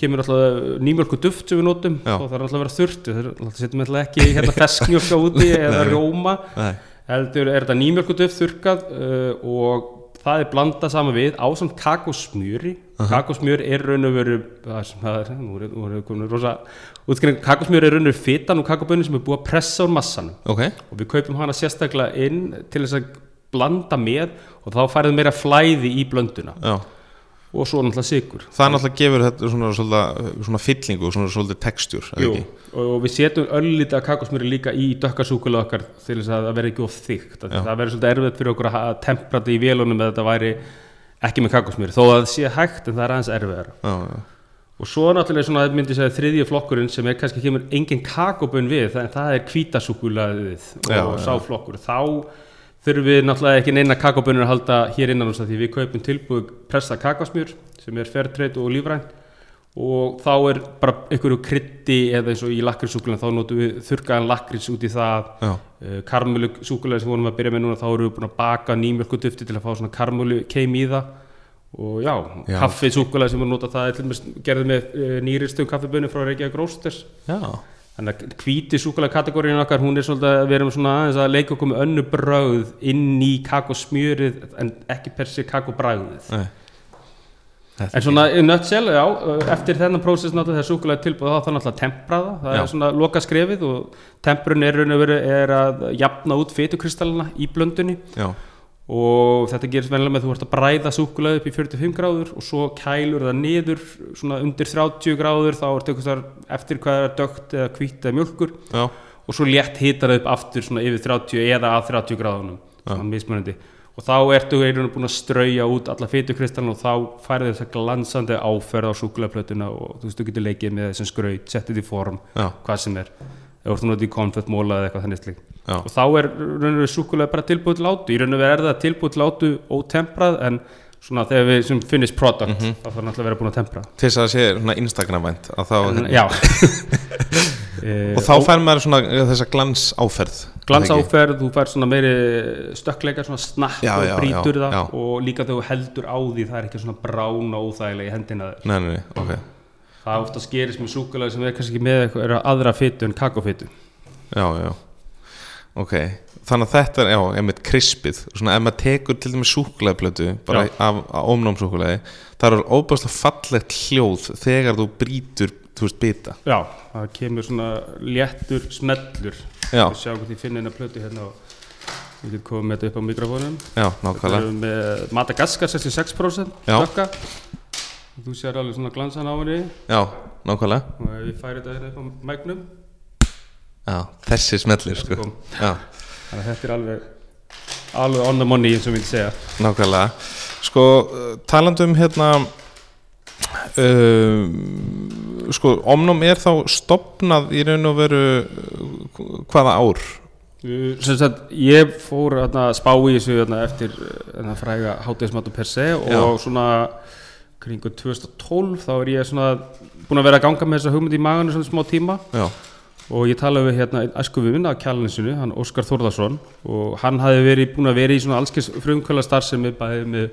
kemur alltaf nýmjölku duft sem við notum Já. og það er alltaf að vera þurft það er setjum alltaf ekki hérna feskmjölka úti eða rjóma. Nei, heldur er þetta nýmjölku duft þurkað uh, og það er blandað saman við ásamt kakosmjöri kakosmjör er raun og veru það er, nú er, nú er komin rosa útskriðin, kakosmjör er raun og veru fitan og kakobönni sem er búið að pressa úr massanum. Ok. Og við kaupum hana sérstaklega inn til þess að blanda með og þá færið meira flæði í blönduna. Já, og svo náttúrulega sigur það náttúrulega gefur þetta svona, svona, svona fyllingu, svona svolítið textjúr Jú, og við setjum öllítið af kakosmjöri líka í dökkasúkulega okkar til þess að það verði ekki of þygt það verður svolítið erfitt fyrir okkur að tempra þetta í vélunum eða þetta væri ekki með kakosmjöri þó að það sé hægt en það er aðeins já, og svo náttúrulega svona myndi segja þriðji flokkurinn sem er kannski kemur engin kakobun við það, það er kvítasúkulaðið Já, og já. sá flokkur þá þurfum við náttúrulega ekki neina kakobunir að halda hér innan því við kaupum tilbúið pressa kakosmjör sem er fairtrade og lífrænt. Og þá er bara einhverju krytti eða eins og í lakrísúkulega þá notum við þurrkaðan lakrís út í það. Uh, karmölu súkulega sem vorum að byrja með núna þá erum við búin að baka nýmjölku dufti til að fá svona karmölu keim í það. Og já, Já. kaffi súkulega sem við nota það er gerðið með uh, nýristum kaffibunni frá Reykjavík Rósters já, þannig að hvíti súkulega kategóriðin okkar hún er svolítið að við erum svona aðeins að leika okkur með önnu brögð inn í kakosmjörið en ekki per se kakobræðið En svona í nutshell, já, eftir þennan prósess náttúrulega þegar súkulega tilbúið þá þá náttúrulega tempra það, það Já. er svona loka skrefið og temprun er er að jafna út fitukristallina í blöndunni. Já, og þetta gerist venjulega með að þú ert að bræða súkulega upp í 45 gráður og svo kælur það niður svona undir 30 gráður þá eitthvað þar eftir hvað er dögt eða hvít eða mjölkur já, og svo létt hitar það upp aftur svona yfir 30 eða að 30 gráðunum svona mismunandi. Og þá ertu einhvern búin að strauja út alla fytukristalinn og þá færði þess að glansandi áferð á súkulegaplötuna og þú veist, þú getur leikið með þessum skraut, settið í form, já, hvað sem er eða þú ert í konfettmóla eða eitthvað þannig slíkt. Já, og þá er raun og veru súkulega bara tilbúið til átu í raun og veru er það tilbúið til átu ótemprað en svona þegar við sem finnist product Mhm. þá þarf náttúrulega að vera búin að tempra. Til þess að það sé svona Instagram-vænt að Eh, og þá fær maður svona eh, þessa glans áferð glansáferð, þú fær svona meiri stökkleika, svona snakk Já, og já, brýtur já, það og líka þegar þú heldur á því það er ekki svona brán og óþægilega í hendina þér. Nei, nei, nei, ok, það ofta skerist með súkulega sem er kannski ekki með eitthvað aðra fytu en kakofytu já, já. Ok, þannig að þetta er, já, einmitt krispið, svona ef maður tekur til dæmis súkulegaplötu, bara Já. af, af ómnámsúkulegi, það er óbæðslega fallegt hljóð þegar þú brýtur þú veist, bita. Já, það kemur svona léttur smellur. Já, við sjáum hvort ég finn eina plötu hérna og við getum komið með þetta upp á mikrofónum. Já, nákvæmlega. Er með Madagaskar 66% Já. Þú sér alveg svona glansan á henni. Já, nákvæmlega, og ef ég færi þetta hérna upp á mægnum já, þessi smellir sko, kom. já. Þannig að þetta er alveg alveg on the money eins og við segja. Nákvæmlega. Sko, uh, talandi um hérna um, Sko, Omnum er þá stopnað í raun og veru uh, hvaða ár? Sem sagt, ég fór að spá í þessu hérna, eftir hérna, fræga hátegismatu per se og svona kringu 2012 þá er ég svona búin að vera að ganga með þessa hugmynd í maganu svona smá tíma. Já, og ég talaði við hérna einn æsku við minna á kjálninsinu, hann Óskar Þórðarsson og hann hafði verið búin að vera í svona allskis frumkvöla starfsemi bæði með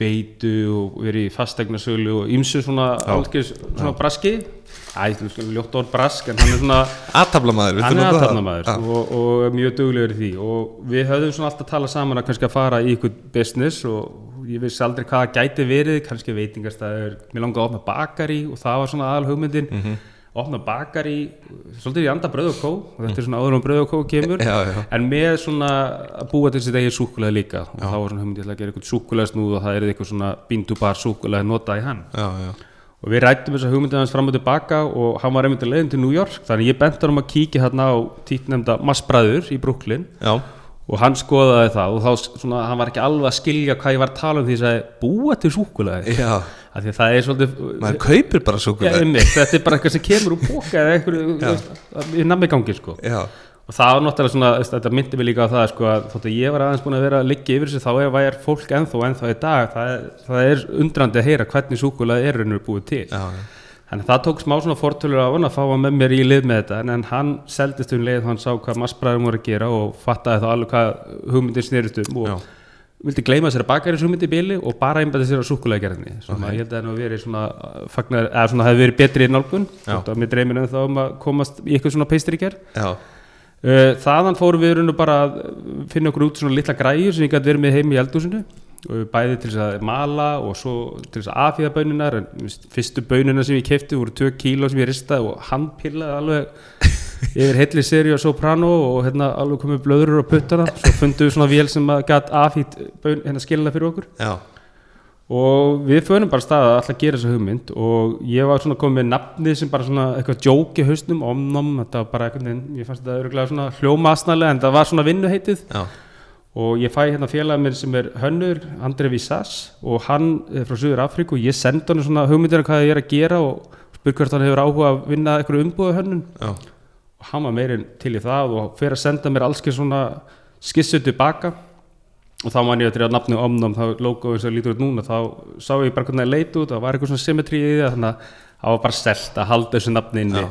beitu og verið í fastegnasölu og ýmsu svona Já. allskis svona braski. Æ, þú veist, ljótt orð brask en hann er svona aðtaflamæður hann er aðtarnamaður og, og mjög duglegur í því. Og við höfum svona alltaf talað saman að kannski að fara í ykkur business og ég vissi aldrei hvað það gæti verið kannski veitingastæður, mér langaði að opna bakari og það var svona aðal hugmyndin opna bakari, svolítið í anda bröð og kó og þetta er svona áður um bröð og kó kemur. Já, já, en með svona að búa til sitt eigið súkulega líka. Og þá var svona hugmyndið að gera eitthvað súkulega snúð og það er eitthvað svona bindubar súkulega notað í hann. Já, já, og við rættum þessa hugmyndið hans fram og tilbaka og hann var einmitt að leiðin til New York. Þannig ég bentur hann að kíkja hérna á títnemda Massbræður í Brooklyn. Já, og hann skoðaði það og þá svona, hann var ekki alveg að skilja hvað ég var að tala um því að búa til að það er svolítið Maður kaupir bara einmitt, þetta er bara eitthvað sem kemur úr póka eða eitthvað í nammi gangi sko. Og það var náttúrulega svona, þetta myndi mig líka á það sko, að þótt að ég var aðeins búin að vera að liggja yfir þessu þá er fólk ennþá ennþá í dag. Það er, það er undrandi að heyra hvernig súkulega er raunur búið til. Já, já, Þannig að það tók smá svona fortölur á hann að fá hann með mér í lið með þetta en, en hann seldist um leið, hann sá hvað massbræðum voru að gera og fattaði þá alveg hvað hugmyndir snerist um og Já. vildi gleyma sér að baka þessu hugmyndi í bili og bara einbæði sér á súkulegagerðinni sem að ég held að það hafi verið svona hefði verið betri í nálgun og mér dreymir en þá um að komast í eitthvað svona peistriker já, Uh, þaðan fórum við og bara að finna okkur út svona litla græjur sem ég gæti verið með heim í eldhúsinu. og bæði til þess að mala og svo til þess að afhýða bönnunar en fyrstu bönnuna sem ég kefti voru 2 kíló sem ég ristaði og handpillaði alveg yfir heilli seri og soprano og hérna alveg komið blöður og puttana. Svo fundum við svona vél sem að gæti afhýtt bönn, hérna skilina fyrir okkur. Já, og við fönum bara stað að alltaf gera þessa hugmynd. Og ég var svona komið með nafnið sem bara svona eitthvað djók í hausnum, omnom, þetta var bara eitthvað, ég fannst þetta öruglega svona hljómasnalega en það var svona vinnuheitið. Já, og ég fæ hérna félagið minn sem er hönnur, Andrei Vissas og hann er frá Suður Afríku og ég sendi hann svona hugmyndir um hvað ég er að gera og spyr hvert hann hefur áhuga að vinna eitthvað umbúða hönnun. Já, og hann var meirinn til í það og fyrir að senda mér alls svona skissu tilbaka og þá man ég að að nafnu omnum þá logo eins og lítur út núna þá sá ég bara hvernig það leit út það var eitthvað svona symmetrí í því þannig að var bara selt að halda þessu nafni inni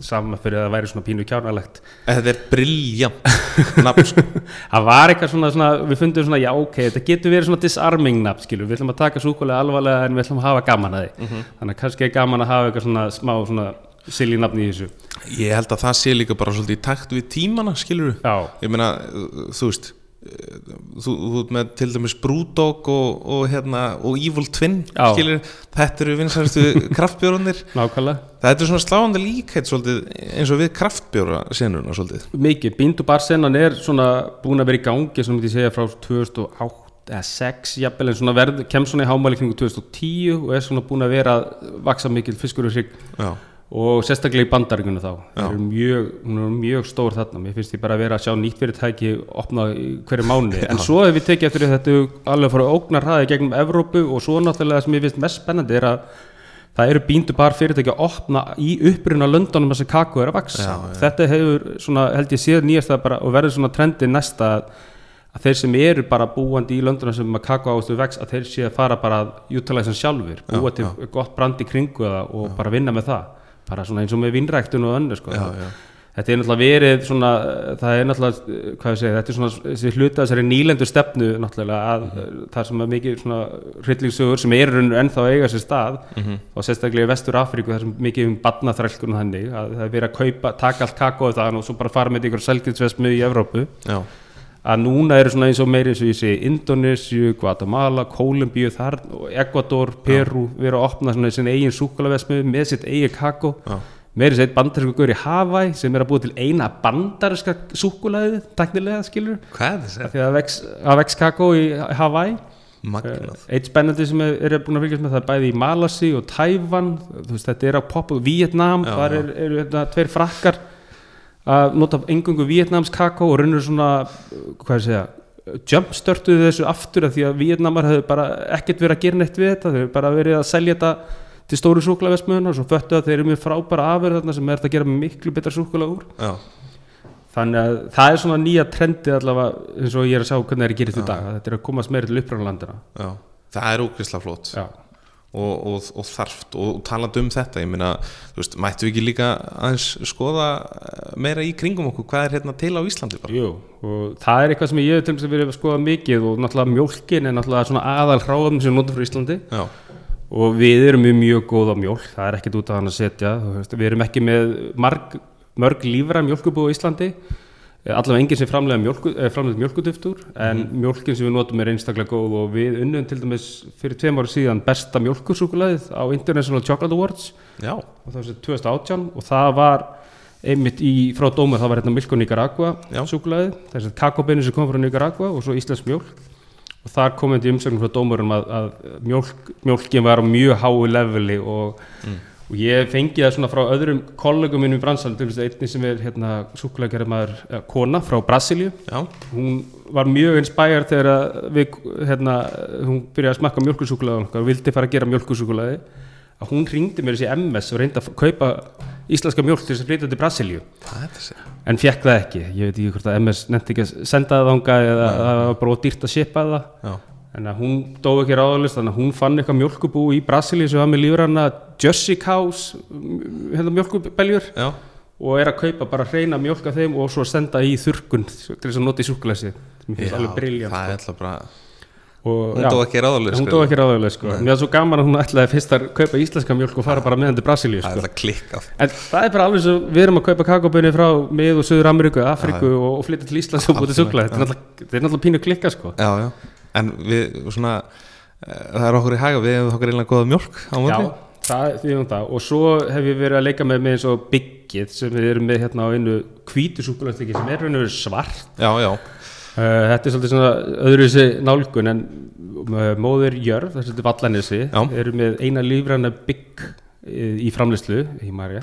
saman fyrir að það væri svona pínu kjárnalegt. Þetta er briljant nafn sko. það var eitthvað svona, svona við fundum svona já ok, þetta getur verið svona disarming nafn skilur, við ætlum að taka súkulega alvarlega en við ætlum að hafa gaman að því. Þannig að kannski er gaman að hafa eitthvað svona smá svona silly nafni í þessu. Ég held að það sé líka bara svolítið í takt við tímana, skilur já, Ég meina, þú veist þú, þú ert með til dæmis Brewdog og, og, hérna, og Evil Twin Já. skilur, þetta eru vinsæstu kraftbjórunir nákvæmlega. Þetta er svona sláandi líkheit svolítið eins og við kraftbjóra senuna svolítið. Mikið, Bindu Barsenan er svona búin að vera í gangi sem ég segja frá 2008 eða 6 jafnvel en svona verð, kemst svona í hámæli kringu 2010 og er svona búin að vera að vaksa mikil fiskur og sig Já, og sérstaklega í bandaríkunum þá. Það er mjög, mjög stór þarna. Mér finnst ég bara að vera að sjá nýtt fyrirtæki opna hverju mánu, en svo ef við tekið eftir því þetta alveg fór að ógna hraði gegnum Evrópu og svo náttúrulega sem ég finnst mest spennandi er að það eru bíndu bara fyrirtæki að opna í uppruna löndunum þessi kakó er að vaksa Já, já. þetta hefur svona, held ég séð nýjast að bara og verður svona trendi næsta að, að þeir sem eru bara búandi í löndunum sem að kakó ástu vex að þeir sé að fara bara að utilize hann sjálfur, búa til gott brand í kringu og bara vinna með það bara svona eins og með vinnræktun og önnu sko. já, já, þetta er náttúrulega verið svona, það er náttúrulega, hvað ég segi, þetta er svona þessi hluta þessari nýlendu stefnu náttúrulega að Mhm. það sem er mikið svona hryllingsögur sem eru ennþá eiga sér stað Mhm. og sérstaklega í Vestur Afríku þar sem mikið um badnaþrælkun þannig að það er verið að kaupa, taka allt kakóið það og svo bara fara með ykkur selginsvesmu í Evrópu já, að núna eru svona eins og meiri eins og ég segi Indonésiu, Guatemala, Kólumbíu þar, og Ecuador, Peru verið að opna svona sin eigin súkulavesmu með sitt eigi kakó. Já, meiri seitt bandarísku gaur í Hawaii sem er að búa til eina bandaríska súkulaðið, teknilega skilur hvað er því að vex, kakó í Hawaii Magnað, eitt spennandi sem er, er búin að fylgjast með það er bæði í Malasi og veist, þetta er að poppa, Vietnam Já, þar já. er, eru þetta tveir frakkar að nota engungu Vietnams kakó og raunur svona, hvað er að segja jumpstartuðu þessu aftur af því að Vietnamar hefur bara ekkert verið að gera neitt við þetta, þau hefur bara verið að selja þetta til stóru súkulavesmiðunar og svo föttu að þeir eru mjög frábæra afurð þarna sem er þetta að gera miklu betra súkulag úr. Já, þannig að það er svona nýja trendið allavega eins og ég er að sjá hvernig það er að gerist í dag þetta er að komast meira til uppræðanlandina það er ógæslega flott. Já, og, og, og þarft og, talandi um þetta ég meina, þú veist, mættu ekki líka aðeins skoða eh, meira í kringum okkur hvað er hérna til á Íslandi bara? Jú, og það er eitthvað sem ég hef til þess að verið að skoða mikið og náttúrulega mjólkin er náttúrulega svona aðal hráðum sem notum fyrir Íslandi. Já, og við erum mjög, mjög góð á mjólk það er ekkert út af hann að setja við erum ekki með marg, mörg lífra mjólkubú á Íslandi allavega enginn sem framlega mjólku, eh, framleiðir mjólkuduftur en mjólkin sem við notum er einstaklega góð og við unnum til dæmis fyrir tveim ári síðan besta mjólkursúkulæðið á International Chocolate Awards. Já, og það var sem 2018 og það var einmitt í, frá dómur, það var hérna Milko Nicaragua Já. súkulæði, þess að kakóbeinu sem kom frá Nicaragua og svo íslensk mjólk. Og þar kom þetta í umsögnum frá dómurum að, að mjólk, mjólkin var á mjög háu leveli og, og ég fengi það svona frá öðrum kollegum minn í bransan, til þess að einni sem er hérna súkulæðgerðar maður, eh, kona frá Brasilíu. Já, hún var mjög inspire þegar við, hérna, hún byrjaði að smakka mjölkusúkulega og vildi fara að gera mjölkusúkulega að hún ringdi mér þessi MS og reyndi að kaupa íslenska mjölk til þess að flytja til Brasilíu. En fekk það ekki, ég veit ekki hvort að MS nefndi ekki að senda það þangað eða það var bara dýrt að shipa það. Já, en að hún dó ekki ráðalist þannig að hún fann eitthvað mjölkubú í Brasilíu sem var með Cows m- hérna mjölkubeljur já, og er að kaupa bara hreina mjölk af þeim og svo senda í þurrkun til þess að nota í sem alveg briljant það sko. er alltaf bara og, hún dó ekki ráðuleg hún dó ekki ráðulega sko. mér er svo gaman að hún ætlaði fyrst að kaupa íslenska mjölk og fara bara með til Brasilíu sko. en það er bara alveg svo við erum að kaupa kakobunni frá mið og söður Ameríku, Afriku og, flytja til Íslands og búið til náttúrulega- þetta er náttúrulega pínu klikka sko. já, já, en við svona eh, það er okkur í haga, við hefum okkur einlega góða mjölk á já, móti það, því um það. Og svo hef ég verið að leika með með eins og byggið sem við erum með hérna á einu hvítu súkulæsi sem er raun og svart. Já, já, Uh, þetta er svolítið svona öðruvísi nálgun en uh, móðir Jörð, þessi til Vallanessi, Já. eru með eina lífræna bygg í framleyslu í Marja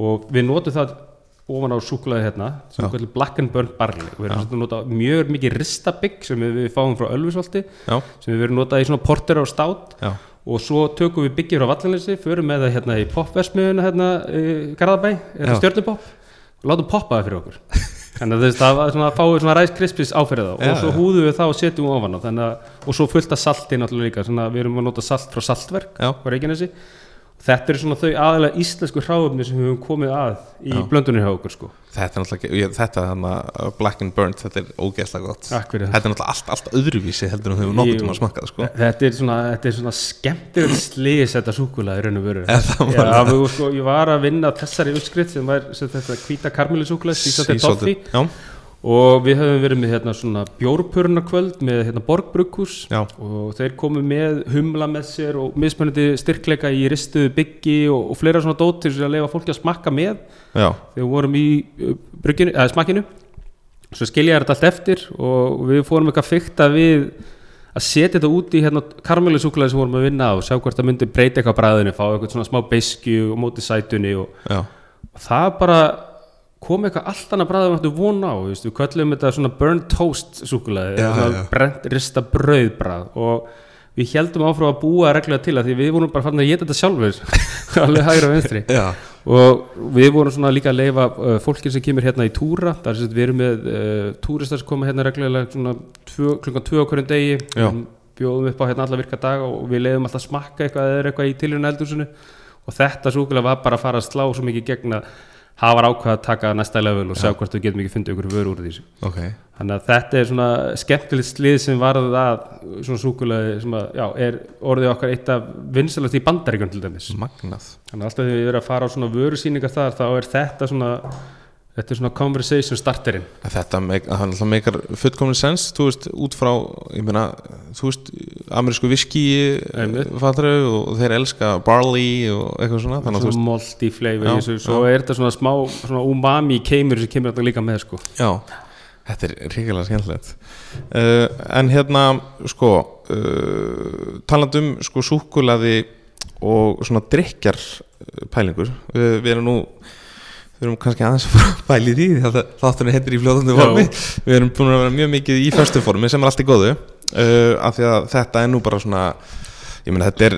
og við notum það ofan á súkulaði hérna sem er kvöldur black and burnt barley. Og við erum svona að nota mjög mikið ristabygg sem við, við fáum frá Ölfusvalti já, sem við verum notað í svona porter á stát já, og svo tökum við byggið frá Vallanessi förum með það hérna í popversmiðuna hérna í Garðabæ, hérna stjörnupopp og látum poppa það fyrir okkur. Þannig að það var svona að fáið svona ræs krispis áfyrir það Já, og svo húðum við það og setjum við ofan á. Þannig að, og svo fullt af salti náttúrulega líka svona við erum að nota salt frá saltverk þetta eru svona þau aðalega íslensku hráöfni sem við höfum komið að í Já. blöndunni hjá okkur sko. Þetta er náttúrulega þetta þarna, uh, black and burnt, þetta er ógeðslega gott. Þetta er náttúrulega allt, allt öðruvísi heldur en við hefum nokkuð Jú. tíma að smakka það sko. Þetta er svona, er svona skemmtilegt slís þetta súkulega í raun og Er við, sko, ég var að vinna þessari uppskrift sem var sem þetta hvíta karmelisúkulega sísandi toffi og við höfum verið með hérna svona bjórpörunarkvöld með hérna borgbrukkús og þeir komu með humla með sér og mismunandi styrkleika í ristuðu byggi og, og fleira svona dót til þess að leifa fólki að smakka með. Já, þegar við vorum í uh, brygginu, eða smakkinu svo skilja þetta allt eftir og við fórum eitthvað fykta við að setja þetta út í hérna karmelusúkulega sem vorum að vinna og sjá hvort það myndi breyta eitthvað bræðinu fá eitthvað svona smá beiskju og móti sætunni og, og það bara kom eitthvað allt annað bræðum að vona á, við köllum þetta svona burnt toast já. brent rista brauðbræð og við heldum áfram að búa reglulega til að því við vorum bara fann að geta þetta sjálfur alveg hægra já, og við vorum svona líka að leifa uh, fólkin sem kemur hérna í túra það er sem við erum með uh, túristar sem koma hérna reglulega svona tvö, klukkan 2 okkur en degi. Við bjóðum upp á hérna alla virka daga og við leiðum alltaf smakka eitthvað eða eitthvað í tilhörun eldhúsinu og þetta súkulega var bara að fara að slá svo mikið gegn að hafa var ákvað að taka næsta level og sjá hvort við getum ekki fundið ykkur vöru úr þessu ok. Þannig að þetta er svona skemmtilegt slið sem varðið að svona súkulega sem að, já, er orðið okkar eitt af vinsalast í bandaríkjum til dæmis. Magnað. Þannig að alltaf þegar við erum að fara á svona vörusýningar þar þá er þetta svona þetta er svona conversation starterinn Þetta alltaf meikar fullkomni sens, þú veist, út frá, ég meina, þú veist, amerísku viski, Einmitt. fattur og þeir elska barley og eitthvað svona, þannig svona multi flavor Já, svo er þetta svona smá svona umami keimur sem kemur þetta líka með sko já, þetta er ríkilega skemmtilegt. Uh, en hérna, sko, uh, talandum, sko, súkulaði og svona drikjar pælingur, við, við erum nú, við erum kannski aðeins að pæli því að þátturinn heitir í fljóðandi Já. formi við erum búin að vera mjög mikið í föstu formi sem er allt í góðu uh, af því að þetta er nú bara svona ég meina þetta er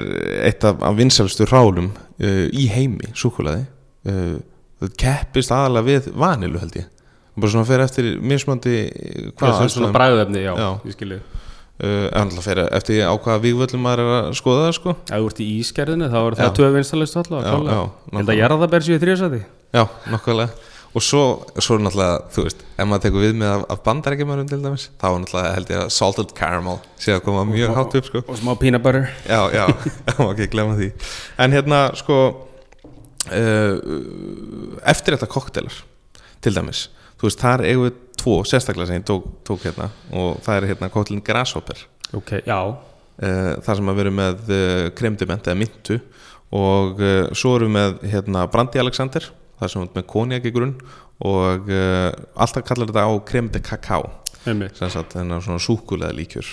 eitt af, af vinsælstu rálum uh, í heimi súkulaði uh, það keppist aðalega við vanilu held ég bara svona fyrir eftir mismandi hvað er svona bræðefni, já, Já. ég skilji uh, annars fyrir eftir á hvaða vígvöllum maður er að skoða það sko. Þú ert í ískerðinu þá er Já. það tvö vinstalist alltaf Ég held að jarðabær séu þrjósati Já, nokkuðlega og svo, svo náttúrulega, þú veist ef maður tekur við með af, af bandarækjumannum til dæmis þá er náttúrulega held ég að salted caramel sé að koma mjög hátt upp sko. og smá peanut butter. Já, já, já, ok, glemma því. En hérna, sko uh, eftir þetta koktelar til dæmis, þú veist, þar eigum við tvo, sérstaklega sem ég tók, tók hérna og það er hérna koktelin Grasshopper. Ok, já, uh, þar sem að vera með uh, kremdiment eða myntu og uh, svo við með hérna, Brandi Alexander þar sem erum með konjak í grunn og alltaf kallar þetta á kremde kakao sagt þennan svona súkulega líkjur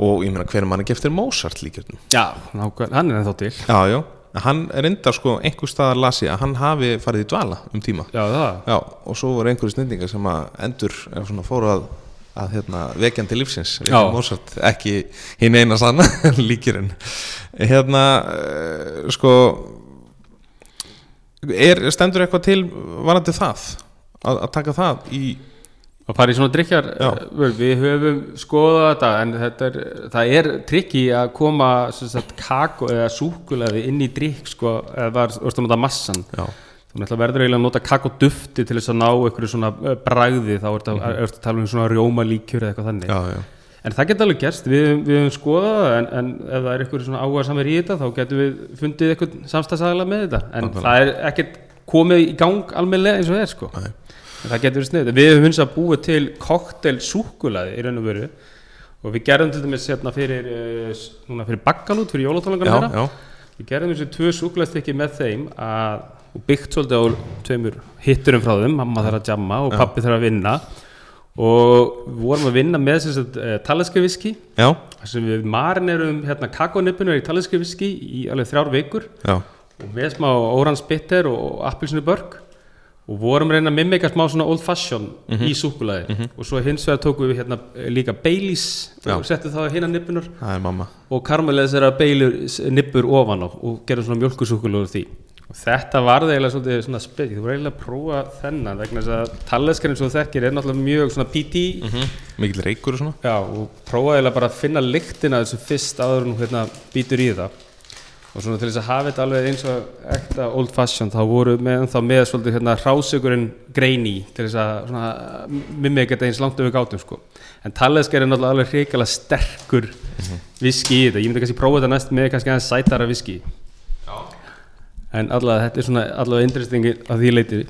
og ég meina hver mann ekki eftir Mozart líkjörnum? Já, hann er ennþá til. Já, já, hann er enda sko einhver staðar las ég að hann hafi farið í dvala um tíma. Já, já, og svo voru einhverju snendingar sem að endur fóru að að hérna, vekjandi lífsins. Mozart, ekki hinn eina sanna líkirinn hérna uh, sko er, stendur eitthvað til varandi það? Að, að taka það í að fara í svona drikjar vel, við höfum skoðað þetta en þetta er, það er trikki að koma sagt, kakó eða súkulaði inn í drikk sko, eða var, varst að nota massan já, þú náttúrulega verður eiginlega að nota kakódufti til þess að ná einhverju svona eh, bragði. Þá ertu mm -hmm. að tala um svona rjómalíkjur eða eitthvað þannig. Já, já, en það geta alveg gerst, við, við höfum skoðað það, en, en ef það er einhverju svona áhuga samver í þetta þá getum við fundið eitthvað samstæðsagala með þetta. En Nákvæmlega. það er ekkert komið í gang almennilega eins og það það getur verið snið við höfum hins að búa til koktel súkulaði í raun og veru. Og við gerðum til dæmis hérna fyrir núna fyrir bakkalút, fyrir já, við gerðum þessi tvö súkulæðstykki með þeim að, og byggt svolítið á tveimur hitturum frá þeim, mamma þarf að jamma og pappi þarf að vinna. Og við vorum að vinna með uh, já, þar sem við marinerum hérna kakonippinu í taliska viski í alveg þrjár vikur. Já, og með smá orans bitter og appilsinu börg og vorum reyna að mimika smá svona old fashion Mhm. í súkulaði og svo hins vegar tókum við hérna eh, líka Baileys og settum það hérna nippunar og karmelis er að Baileys nippur ofan á og gerum svona mjölkusúkulaði úr því. Og þetta var eiginlega svolítið svona spil þú voru eiginlega að prófa þennan vegna þess að talleskarinn svo þekkir er náttúrulega mjög svona PT mikil reykur og svona. Já, og prófa eiginlega bara að finna lyktina þessu fyrst áður en hún hérna býtur í það og svona til þess að hafa þetta alveg eins og ekta old fashion þá voru með, þá með svolítið hérna rásökurinn greini til þess að svona mimmi geta eins langt yfir gátum sko. En tallesk er náttúrulega alveg hrikalega sterkur viski í þetta, ég myndi kannski prófa þetta næst með kannski aðeins sætara viski en allavega þetta er svona allavega interestingi að því leiti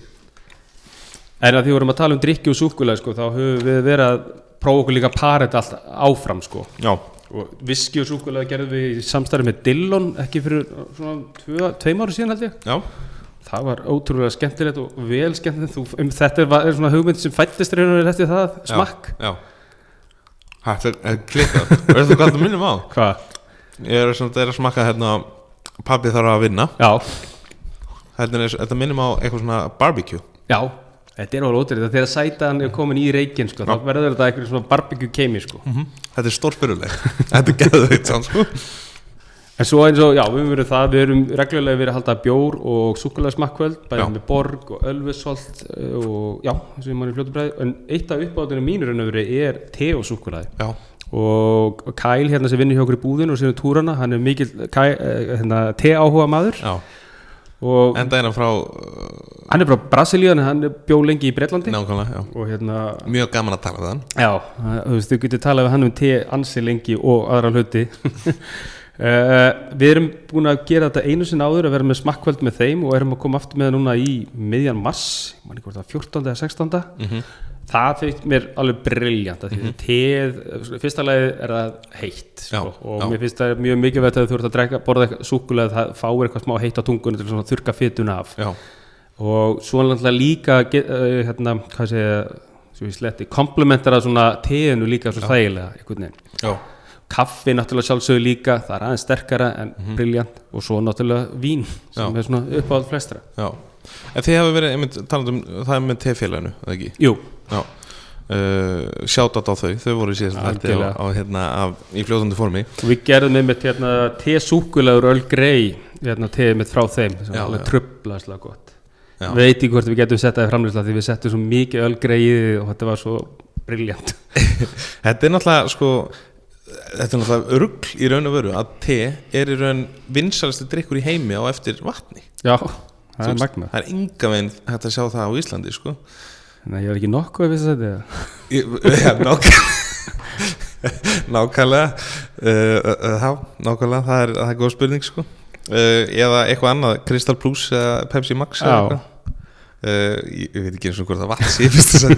en að því vorum að tala um drikki og súkulega sko, þá höfum við verið að prófa okkur líka að para þetta allt áfram sko. Já, og viski og súkulega gerðum við í samstarfi með Dillon ekki fyrir svona tveim ára síðan held ég. Já, það var ótrúlega skemmtilegt og vel skemmtilegt. Þú, um, þetta er, er svona hugmynd sem fættist reynur eftir það smakk. já, Þetta er- er klikkað. Veistu hvað það minnum á? Hvað? Ég er, svona, er að smakka hérna Pabbi þarf að vinna. Þetta minnum á eitthvað svona barbecue. Já Þetta er alveg ótrúið þegar sætan er komin í reikin sko, þá verður þetta eitthvað svona barbecue keimi sko. Þetta er stórfyrirleg Þetta er geðveikt sann sko. En svo eins og, já, við höfum verið það, við erum reglulega verið að halda bjór og súkulega smakkvöld, bæðið með borg og ölvisholt og já, sem mann í fljótu bræði, en eitt af uppáðinu mínur og verið er te og súkulega Já, og Kyle hérna sem vinnur hjá okkur í búðinu og sér um túrana, hann er mikil eh, hérna, te áhuga maður já. og Enda eina frá uh, hann er frá Brasilíu, en hann bjó lengi í Breitlandi og hérna, Mjög gaman að tala við hann já, þú veist, þú getur talað við hann um te ansi lengi og aðra hluti Uh, við erum búin að gera þetta einu sinni áður að vera með smakkvöld með þeim og erum að koma aftur með það núna í miðjan mars, ég man ekki hvort það var 14. eða 16. Mhm. Það finnst mér alveg briljant mm -hmm. teð, fyrsta lagi er það heitt sko, Já, og já. mér finnst það mjög mikilvægt að þú ert að drekka, borða eitthvað súkulega það fáir eitthvað smá heitt á tungunni til að þurka fytuna af. Já, og svo náttúrulega líka uh, hérna, hvað svo ég sletti, komplementara svona teinu líka svo þægilega, einhvern veginn. Kaffi náttúrulega sjálfsögur líka það er aðeins sterkara en briljant og svo náttúrulega vín sem Já. er svona uppáhald flestra. Já En þið hefur verið, einmitt, talað um það er með tefélaginu, eða ekki? Jú, Já. Uh, Sjátat á þau, þau voru hætti á, á hérna af, í fljóðandi formi. Við gerðum einmitt hérna te-súkulegur öl grei hérna te mitt frá þeim trublaslega gott. Já. veit ekki hvort við getum sett það í framlýsla því við settum svo mikið öl greið og þetta var svo briljant Þetta er náttúrulega sko Þetta er náttúrulega örgl í raun og veru að te er í raun vinsalisti drikkur í heimi á eftir vatni. Já, það er magna Það er enga veginn hægt að sjá það á Íslandi sko. Nei, ég var ekki nokkuð að vissi þetta Já, nák Nákvæmlega. Uh, uh, nákvæmlega. Það er, það er góð spurning sko. Uh, Eða eitthvað annað, Crystal Plus eða Pepsi Max eða Uh, ég, ég veit ekki eins og hvort það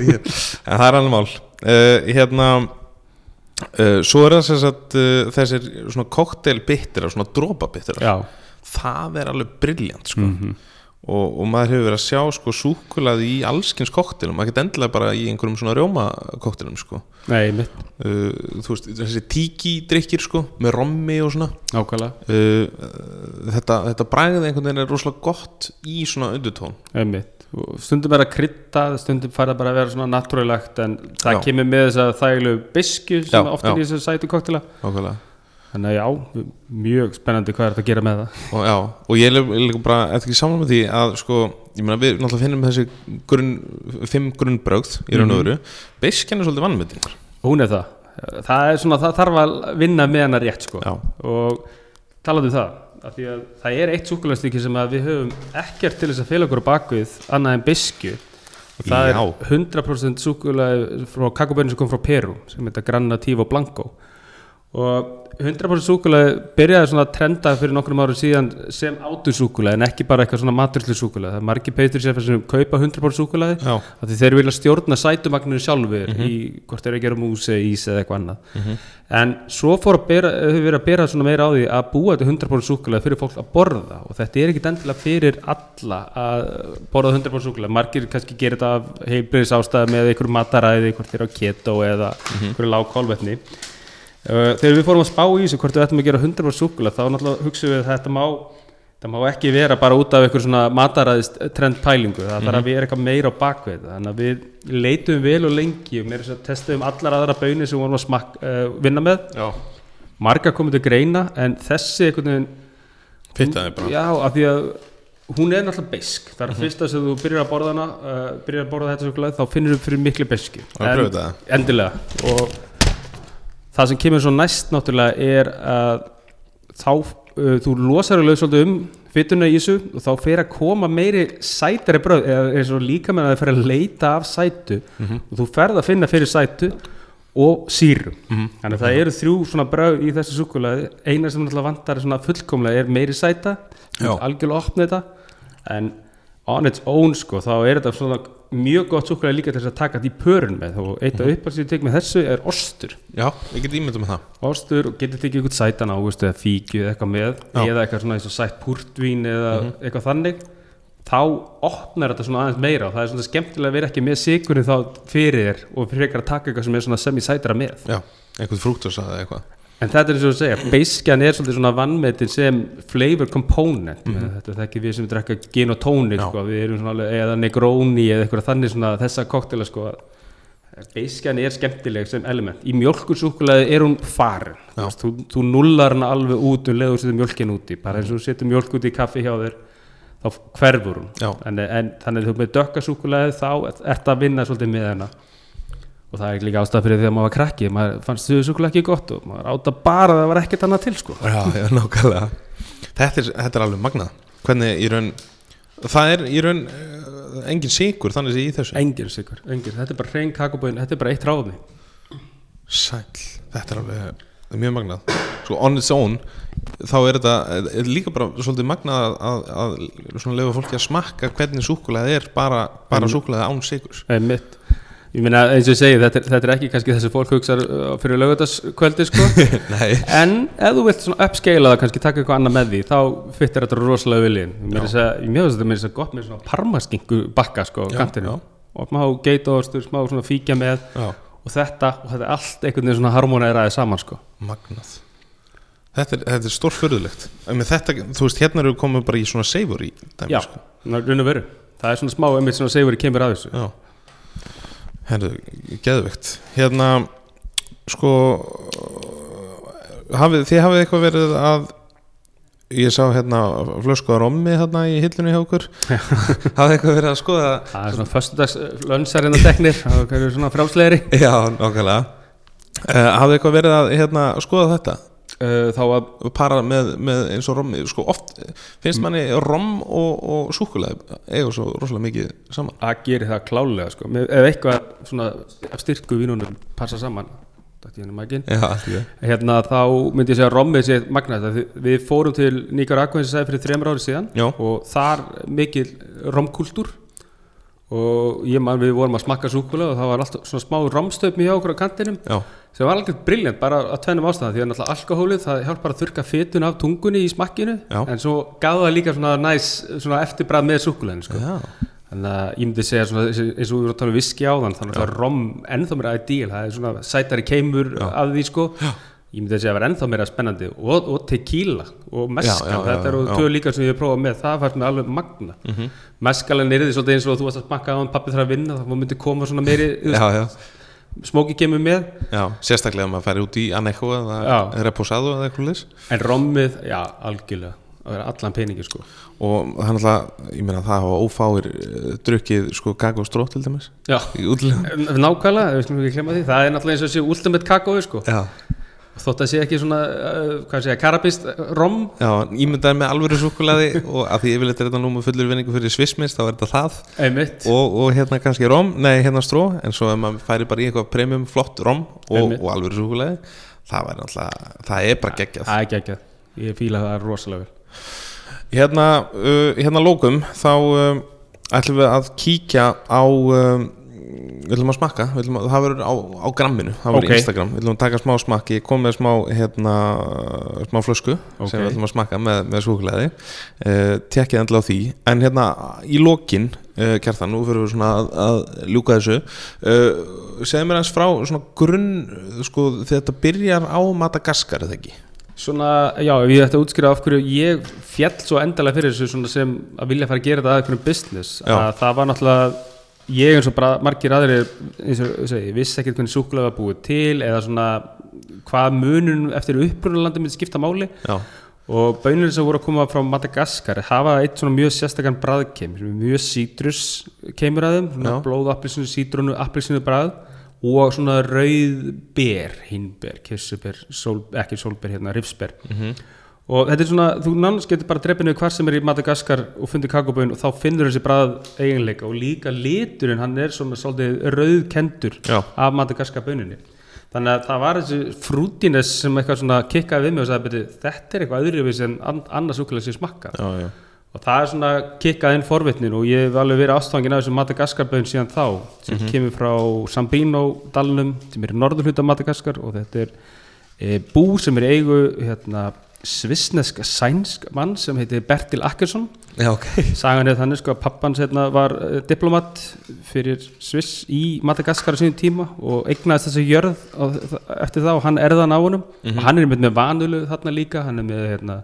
ég en það er alveg mál. Uh, hérna uh, svo er það sem sagt uh, þessir svona koktelbittir svona drópabittir Já, það er alveg briljant sko. Mhm. Og, og maður hefur verið að sjá sko súkulaði í allskins koktelum ekki endilega bara í einhverjum svona rjóma koktelum sko. nei, uh, þú veist, þessi tiki drikkir sko, með rommi og svona. Nákvæmlega. Uh, þetta, þetta bræðið einhvern veginn er rosalega gott í svona undutón Einmitt. Stundum er að krydda stundum fara bara að vera svona natúrulegt en það Já. kemur með þess að þægilegu bisku sem Já, ofta er í þessu sætu koktela nákvæmlega þannig að já, mjög spennandi hvað er þetta að gera með það. Og, já, og ég er líka bara eftir ekki saman með því að sko, ég meina við náttúrulega finnum þessi grunn, fimm grunnbrögð í raun og veru. Beiskjan er svolítið vannmyndin hún er það. Það er svona, það þarf að vinna með hana rétt sko. Og talaðu um það af því að það er eitt súkulegstykki sem að við höfum ekkert til þess að fela okkur á bakvið annað en bisku og það Já. er 100% súkulega frá kakobönni sem kom frá Peru sem heitir Granativo Blanco. Og 100% súkulega byrjaði svona að trenda fyrir nokkrum árum síðan sem átursúkulega en ekki bara eitthvað svona maturslu súkulega það er margir peitur sér sem kaupa 100% súkulega því þeir vilja stjórna sætumagninu sjálfur í hvort þeir eru að gera mús eða ís eða eitthvað annað. En svo fór að bera, hefur verið að bera svona meira á því að búa þetta 100% súkulega fyrir fólk að borða og þetta er ekki endilega fyrir alla að borða 100% súkulega margir kannski gera þetta af heilbriðis ástæða þegar við fórum að spá í þessu hvort við ættum að gera 100% súkulega þá náttúrulega hugsaum við að þetta má það má ekki vera bara út af einhver svona mataræðist trendpælingu, það þarf að vera eitthvað meira á bakvið, þannig að við leitum vel og lengi og meira þess að testum allar aðra bönir sem við vorum að smak, uh, vinna með, já, marga komið til greina en þessi einhvern veginn fittaði bara. Já, af því að hún er náttúrulega besk, það er mm fyrsta sem þú byrjar að borða hana uh, byrjar að borða þetta súkulega þá finnur þú fyrir miklu pröfuð það. endilega. Og það sem kemur svo næst náttúrulega er að þá uh, þú losar alveg svolítið um fytuna í þessu og þá fer að koma meiri sætari bröð eða eins og líka með að það fer að leita af sætu. Og þú ferð að finna fyrir sætu og sírum þannig að það eru þrjú svona bröð í þessu súkulega eina sem náttúrulega vantar svona fullkomlega er meiri sæta. Algjörlega opna þetta. En on its own sko þá er þetta svona mjög gott súkulega líka til þess að taka því pörun með. Og eitt af uppáhalds sem ég tek með þessu er ostur. Já, ég get ímyndum með það. Ostur og getur tekið eitthvað sætan ávist eða fíkju eða eitthvað með Já. eða eitthvað svona eins og sætt púrtvín eða eitthvað þannig. Þá opnar þetta svona aðeins meira og það er svona skemmtilega að vera ekki með sigurinn þá fyrir þér og fyrir ekki að taka eitthvað sem er svona semi-sætara með. Já, einhvern frúktus eða eitthvað En þetta er eins og að segja, beiskjan er svolítið svona vannmetin sem flavor component. Mm -hmm. þetta er ekki við sem drekka gin og tónik sko, við erum svona alveg, eða negróni eða eitthvað þannig svona þessa koktela sko. Beiskjan er skemmtileg sem element. Í mjölkursúkulega er hún farin. Já. þú, þú, nullar hana alveg út um leður setur mjölkin úti, bara eins og setur mjölk út í kaffi hjá þér þá hverfur hún. En, en þannig að þú með dökka súkulega þá ert að vinna svolítið með hana og það er líka ástæð fyrir því að maður var krakki. Maður fannst þau súkulega ekki gott og maður átta bara að það var ekkert annað til sko. Já, já, nákvæmlega. Þetta er, þetta er alveg magnað. Hvernig í raun Það er í raun uh, engin sigur þannig sé í þessu. Engin sigur, engin, þetta er bara hrein kakoböin þetta er bara eitt ráðni Sæll, þetta er alveg það er mjög magnað. Svo on its own þá er þetta er líka bara svolítið magnað að, að, að lefa fólki að smakka hvernig súkulega er bara, bara súkulega án sigurs ég meina eins og ég segi, þetta þetta er ekki kannski þessi fólk hugsa fyrir lögutaskvöldi sko. En ef þú vilt svona upscala það kannski taka eitthvað annað með því þá fyttir þetta rosalega viljinn mér finnst þetta mér finnst þetta gott með svona parmaskingu bakka sko á kantinu og smá geitostur, smá svona fíkja með. Já, og þetta, og þetta er allt einhvern veginn svona harmonæraði saman sko. Magnað. Þetta er, þetta er þetta, þú veist, hérna eru komið bara í svona savor í dæmi, já, sko. það er svona smá einmitt svona segur kemur að þessu. Já Herru, geðvegt Hérna, sko hafið, Þið hafið eitthvað verið að Ég sá hérna flösku á rommi hérna í hillunni hjá okkur. Hafið eitthvað verið að skoða það? Er svona föstudags lönnsarinn og teknir það er svona frjálslegri Já, nákvæmlega. Uh, Hafið eitthvað verið að hérna, skoða þetta þá að para með, með eins og rommi sko oft finnst manni rom og, og súkulega eiga svo rosalega mikið saman. Að gera það klálega sko. Með- ef eitthvað svona styrku vínunum passa saman Já, hérna þá myndi ég segja að rommið sé magnað. Við fórum til Nicaragua eins og sagði fyrir þremur ári síðan Já. og þar mikil romkultúr og ég man við vorum að smakka súkulega og það var alltaf svona smá romstöfmi hjá okkur á kantinum Já, sem var alveg briljant bara að tvennum ástæðan því að náttúrulega alkohólið það hjálpar að þurka fytun af tungunni í smakkinu Já. en svo gaf það líka svona næs svona eftirbræð með súkuleginu sko. þannig að ég myndi segja svona, eins og við vorum að tala um viski áðan þannig að rom ennþá meira ideal það er svona sætari keimur af því sko já. Ég myndi segja að vera ennþá meira spennandi og, og tequila og mescal Já, já, þetta eru tvö líka sem ég hef prófað með. Það fannst mér alveg magna. Mm -hmm. mescalin er því svolítið eins og þú varst að smakka á hann pappi þarf að vinna þá myndi koma svona meiri smóki kemur með. Já sérstaklega að maður færi út í Anejo eða. Reposado eða eitthvað leys en rommið, já algjörlega. Að vera allan peningi sko. Og það er náttúrulega, ég meina það hafa ófáir uh, drukkið sko gag og stró til dæmis já, nákvæmlega, það er náttúrulega eins og þessi ultimate kakói sko. Já, þótt að sé ekki svona, uh, hvað segja, karabist rom já, ímyndaði með alvöru súkulaði og að því yfirleitt er þetta nú með fullur vinningu fyrir svismist þá er þetta það. Einmitt. Og, og hérna kannski rom, nei hérna stró en svo ef maður færi bara í eitthvað premium flott rom og, og alvöru súkulega það væri náttúrulega, það er bara geggjað. Það er ekki, ég fíla það rosalega vel. Hérna, uh, hérna lókum þá um, ætlum við að kíkja á um, við ætlum að smakka. Við ætlum að, það verður á, á gramminu. Það verður Ok. Instagram, við ætlum að taka smá smakki kom með smá, hérna, smá flösku Ok. sem við ætlum að smakka með, með súkulegaði uh, tekkið endla á því. En hérna í lokin uh, kjartan, nú fyrir við svona að, að ljúka þessu. Uh, segðu mér aðeins frá svona grunn sko, þetta byrjar á Madagaskar eða ekki? Svona, já, ég ætti að útskýra af hverju ég fjall svo endalega fyrir þessu sem að vilja fara að gera þetta að einhverjum business að það var náttúrulega ég eins og bara margir aðrir eins og ég segi, vissi ekkert hvernig súkulega var búið til eða svona hvað munun eftir upprunalandi myndi skipta máli. Já, og bönir sem voru að koma frá Madagaskar hafa eitt svona mjög sérstakann bræðkeim mjög sítrus keimur að þeim blóð, appelsinu, sítrunu, appelsinu bræð og svona rauð ber, hinber, kissuber sól, ekki sólber hérna, rifsber og þetta er svona, þú nánast getur bara dreppinu hvar sem er í Madagaskar og fundir kakoböin og þá finnur þessi bræð eiginleika. Og líka liturinn, hann er svona svolítið rauðkendur Já. af Madagaskar böninni þannig að það var þessi frútines sem eitthvað svona kikkaði við mig og sagði þetta er eitthvað öðruvís en an annars úkulega sem smakka já, og það er svona kikkað inn forvitnin og ég hef alveg verið ástfangin af þessu Madagaskarböðin síðan þá. Sem kemur frá Sambino dalnum sem er í norðurhluta Madagaskar og þetta er e, bú sem er eigu hérna, svissnesk sænsk mann sem heiti Bertil Akkersson Já, ok. sagan er þannig sko að pappans hérna var uh, diplomat fyrir Sviss í Madagaskar á sínum tíma og eignaðist þessi jörð á, eftir það og hann erðan á honum. Og hann er með, með vanulu þarna líka. Hann er með hérna,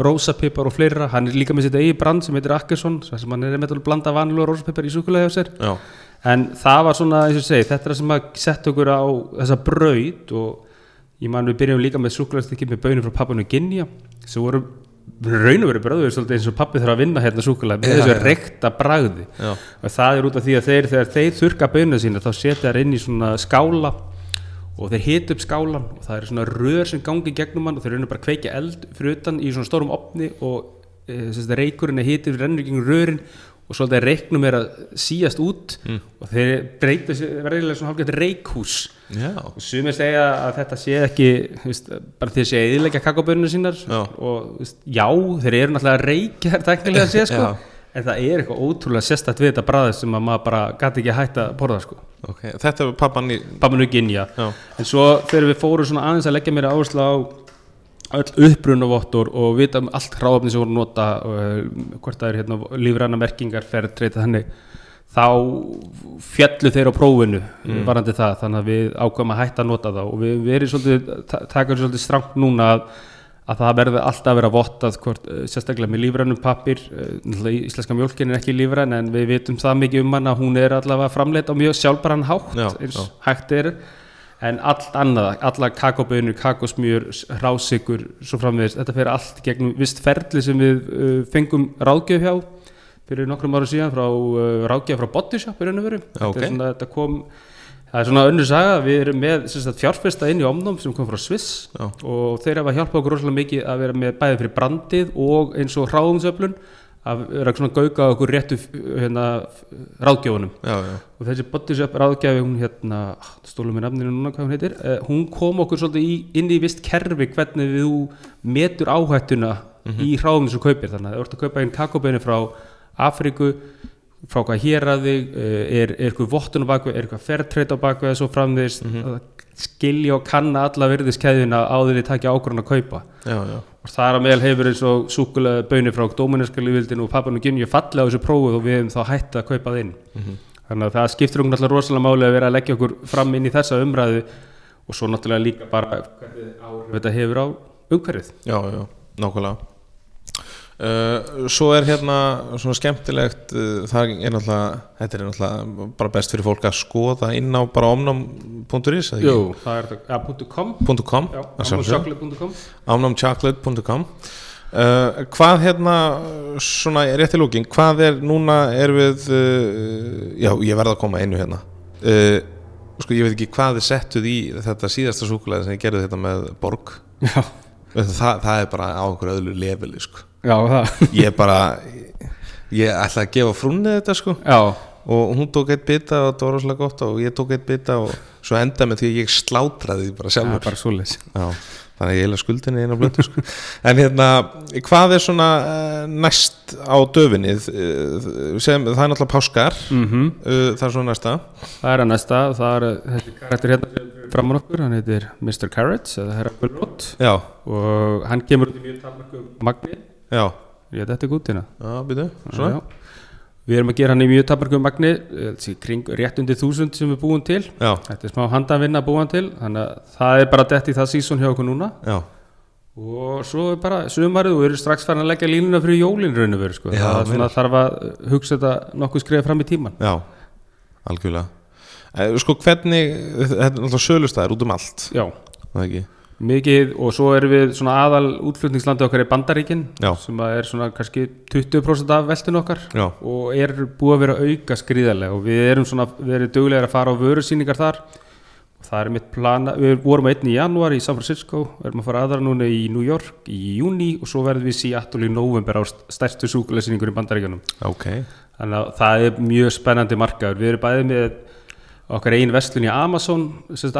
rósapipar og fleira. Hann er líka með sitt eigi brand sem heitir Akkersson sem hann er með að blanda vanulu og rósapipar í súkulega hjá sér. Já, en það var svona, eins og segi, þetta er það sem að setja okkur á þessa braut og ég man við byrjum líka með súkulegstykki með bönum frá pappanu Ginja sem voru raun og verið bröður svolítið eins og pappi þarf að vinna hérna súkulega með þessu já. reykta bragði já, og það er út af því að þeir, þegar þeir þurka bönum sína þá setja þær inn í svona skála og þeir hita upp skálan og það eru svona rör sem gangi gegnum hann og þeir raunum bara að kveikja eld fyrir utan í svona stórum opni og e, reykurinn er hitið, rennur gegn rörin og svolítið reyknum er að síast út Mm. og þeir breyta verðilega svona hálfgett reykhús já, og sumir segja að þetta sé ekki veist, bara að sé eðilegja kakobönnu sínar Já. og veist, já, þeir eru náttúrulega þær teknilega að sé sko en það er eitthvað ótrúlega sérstætt við þetta bræði sem að maður bara gæti ekki að hætta að borða sko ok. Þetta er pappan í, Papanu Ginja já, en svo þegar við fórum svona aðeins að leggja mér áherslu á öll upprunavottor og vita um allt hráfni sem voru að nota uh, hvort það er hérna lífræna merkingar ferð treyta þannig þá fjallu þeir á prófinu mm. varandi það, þannig að við ákvæmum að hætta að nota það og við verðum svolítið ta- taka svolítið strangt núna að, að það verði alltaf að vera vottað hvort, uh, sérstaklega með lífrænum pappir uh, íslenska mjólkin er ekki lífræn en við vitum það mikið um hana, hún er allavega framleitt á mjög sjálfbæran hátt Já, eins já. hægt er en allt annað, alla kakobönur, kakosmjör, rásikur svo framvegist, þetta fyrir allt gegnum vist ferli sem við uh, fengum ráðgjöf hjá fyrir nokkrum ára síðan frá uh, ráðgjöf frá Bodyshop í raun og veru Já, ok. þetta, er svona, þetta kom það er svona önnur saga, við erum með sagt, fjárfesta inn í omnum sem kom frá Sviss Já. og þeir hafa hjálpað okkur rosalega mikið að vera með bæði fyrir brandið og eins og hráðumsöflun að vera svona gauka á okkur réttu hérna, ráðgjöfunum. Já, já, og þessi bodyshop ráðgjafi hún hérna, stólum við nafninu núna hvað hún heitir uh, hún kom okkur svolítið í, inn í vist kerfi hvernig við metur áhættuna í hráðum sem kaupir. Þannig að þú ert að kaupa einn kakóbeinu frá Afríku frá hvað hér að þig uh, er, eitthvað vottun á bakveg, er eitthvað fertreit á bakveg svo framvegist mm skilja og kanna alla virðiskeðina áður í takja ákvörðan að kaupa. Já, já. og það er að meðal hefur eins og súkulega bönir frá Dóminerska lífildinu og pappan og Ginju falli á þessu prófuð og við hefum þá hætt að kaupa það inn þannig að það skiptir okkur náttúrulega rosalega máli að vera að leggja okkur fram inn í þessa umræðu og svo náttúrulega líka bara þetta hefur á umhverfið uh, Svo er hérna svona skemmtilegt uh, það er náttúrulega þetta er náttúrulega bara best fyrir fólk að skoða inn á bara ekki? Jú, það er ja, .com .com Já, að sjálfsögðu. ammonchocolate.com omnumchocolate.com uh, Hvað hérna svona rétt í lókin hvað er núna er við já, ég verð að koma einu hérna. Sko ég veit ekki hvað þið settuð í þetta síðasta súkulega sem ég gerði þetta með Borg. Það, það er bara á einhverju öðlu leveli sko já, ég bara ég ætla að gefa frúnni þetta sko. Já, og hún tók eitt bita og það var rosalega gott og ég tók eitt bita og svo enda með því að ég slátraði því bara sjálfur. Bara þannig að ég heila skuldinni einu á blötu sko. en hérna, hvað er svona uh, næst á döfinni? Uh, sem, það er náttúrulega páskar. Mm uh, það er svona næsta. Það er að næsta, það er þessi karakter hérna fram á okkur, hann heitir Mr. Carrots eða Herra Bullrot já, og hann kemur út í mjög talmarku magni já, ég þetta ekki út hérna. Já, býtu svona, Já. við erum að gera hann í mjög talmarku magni eh, kring rétt undir þúsund sem við búum til. Já, þetta er smá handavinna að búa hann til þannig að það er bara dett í það sísón hjá okkur núna. Já. Og svo er bara sumarið og við erum strax farin að leggja línuna fyrir jólin raun og veru sko. Það er þarf að hugsa þetta nokkuð skrifa fram í tíman já, algjörlega. Uh, sko hvernig, þetta er náttúrulega sölustæðir út um allt, já, það ekki mikið og svo erum við svona aðal útflutningslandi okkar í Bandaríkin Já. sem er svona kannski 20% af veltun okkar já, og er búið að vera auka skrýðarlega og við erum svona, við erum duglega að fara á vörusýningar þar. Og það er mitt plana, við vorum að einn í janúar í San Francisco, við erum að fara aðra núna í New York í júni og svo verðum við Seattle í november á stærstu súkulegsýningur í Bandaríkanum ok. Þannig að það er mjög spennandi markaður, við erum bæði með okkar einn vestlun í Amazon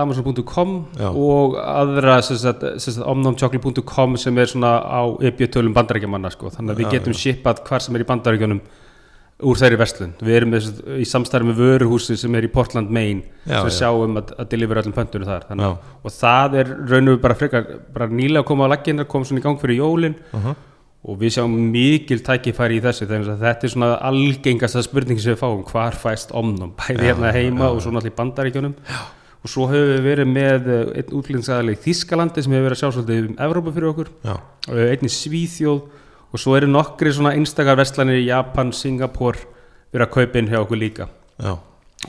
amazon.com og aðra sagt, sem sagt omnomchocolate.com sem er svona á ebjötölum bandarækjamanna sko. þannig að við Já, getum shippað hvar sem er í bandarækjunum úr þeirri verslun. Við erum þessu- í samstæri með vöruhúsi sem er í Portland, Maine Já, sem já. sjáum að, að delivera öllum pöntunum þar. Þannig, og það er raunum við bara frekar bara nýlega að koma á laggina, kom svona í gang fyrir jólin. Uh og við sjáum mikil tækifæri í þessu þegar þetta er svona algengasta spurningi sem við fáum, hvar fæst omnum bæði hérna heima og svo náttúrulega í bandaríkjunum. Og svo höfum við verið með eh, einn útlýningsaðaleg Þískalandi sem hefur verið að sjá svolítið um Evrópu fyrir okkur. Já, og einn í Svíþjóð. Og svo eru nokkri svona einstakar verslanir í Japan, Singapur verið að kaupa inn hjá okkur líka. Já,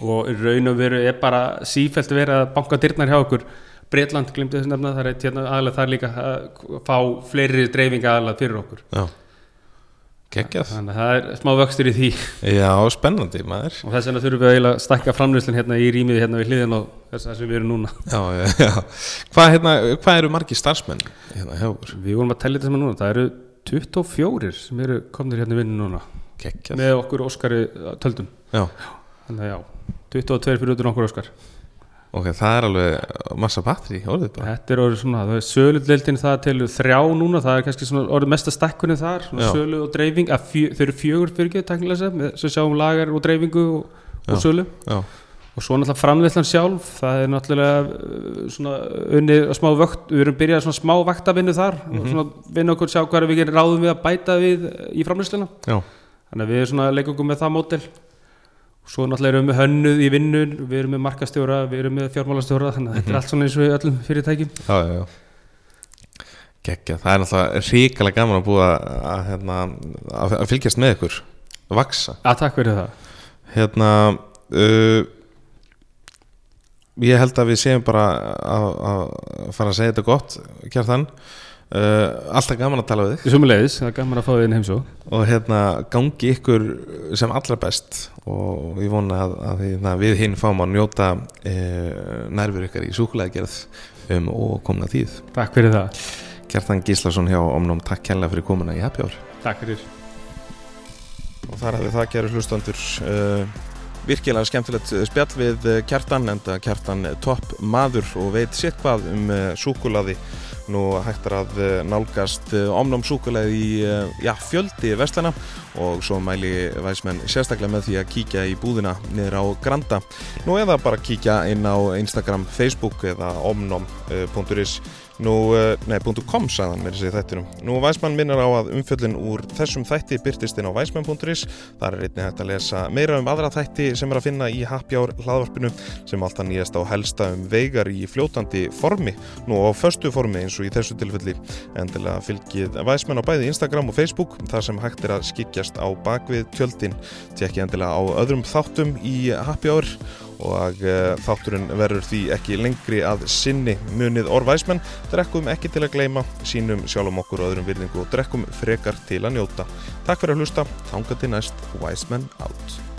og raun og veru er bara sífælt verið að banka dyrnar hjá okkur Breitland glimti þess að nefna það er hérna aðalega þar líka að fá fleiri dreifinga aðalega fyrir okkur. Já. Geggjað. Þannig að það er smá vöxtur í því. Já, spennandi maður. Og þess vegna þurfum við eiginlega að stækka framlýslinn hérna í rýmið hérna við hliðin á þess að sem við erum núna. Já, já, já. Hvað, hérna, hvað eru margir starfsmenn hérna hjá okkur? við vorum að tellja þetta sem núna, það eru 24 sem eru komnir hérna vinnu núna. Geggjað. Með okkur Óskari uh, töldum. Já, þannig já, ok, það er alveg massa batteri orðið bara. Þetta er orðið svona, það er söludeildin það til þrjá núna, það er kannski svona orðið mesta stekkunni þar, sölu og dreifing fjö, þau eru fjögur fyrir ekki teknilega sem, sem sjáum lagar og dreifingu og, og sölu. Já, og svo náttúrulega framleyslan sjálf það er náttúrulega uh, svona unnið smá vökt, við erum byrjað svona smá vaktavinnu þar og svona vinna okkur sjá hvað við ráðum við að bæta við í framleysluna já, þannig að við erum svona svo náttúrulega erum við hönnuð í vinnun við erum með markastjóra, við erum með fjármálastjóra þannig að þetta er allt svona eins og öllum fyrirtækjum. Já, já, já. Geggjað, það er náttúrulega ríkalega gaman að búa að, hérna, að, að fylgjast með ykkur að vaksa að takk fyrir það. Hérna uh, Ég held að við séum bara að, að fara að segja þetta gott kjartan uh, Alltaf gaman að tala við þig. Sumulegis, það er gaman að fá þið inn heimsó og hérna gangi ykkur sem allra best og ég vona að, að hérna, við hinn fáum að njóta e, nærfur ykkar í súkulæðgerð um og komna tíð. Takk fyrir það. Kjartan Gíslason hjá Omnum, takk kærlega fyrir komuna í Happy Hour. Takk fyrir. Og þar hefði það gerur hlustandur uh, virkilega skemmtilegt spjall við Kjartan enda Kjartan topp maður og veit sitt hvað um uh, súkulaði nú hægt er að uh, nálgast omnum súkulaði í uh, já, fjöldi vestlana og svo mæli væsmenn sérstaklega með því að kíkja í búðina niður á Granda. Nú eða bara kíkja inn á Instagram, Facebook eða omnom.is Nú, eh, nei, .com sagðan mér þessi þættinum. Nú, Væsmann minnir á að umfjöllin úr þessum þætti byrtist inn á væsmann.is. Það er einnig hægt að lesa meira um aðra þætti sem er að finna í Happy Hour hlaðvarpinu sem alltaf nýjast á helsta um veigar í fljótandi formi. Nú á föstu formi eins og í þessu tilfelli. Endilega fylgið Væsmann á bæði Instagram og Facebook þar sem hægt er að skikjast á bakvið tjöldin. Tjekki endilega á öðrum þáttum í Happy Hour og uh, þátturinn verður því ekki lengri að sinni munið orðvæsmenn drekkum ekki til að gleyma, sínum sjálfum okkur og öðrum virðingu og drekkum frekar til að njóta. Takk fyrir að hlusta, þanga til næst, Wiseman out.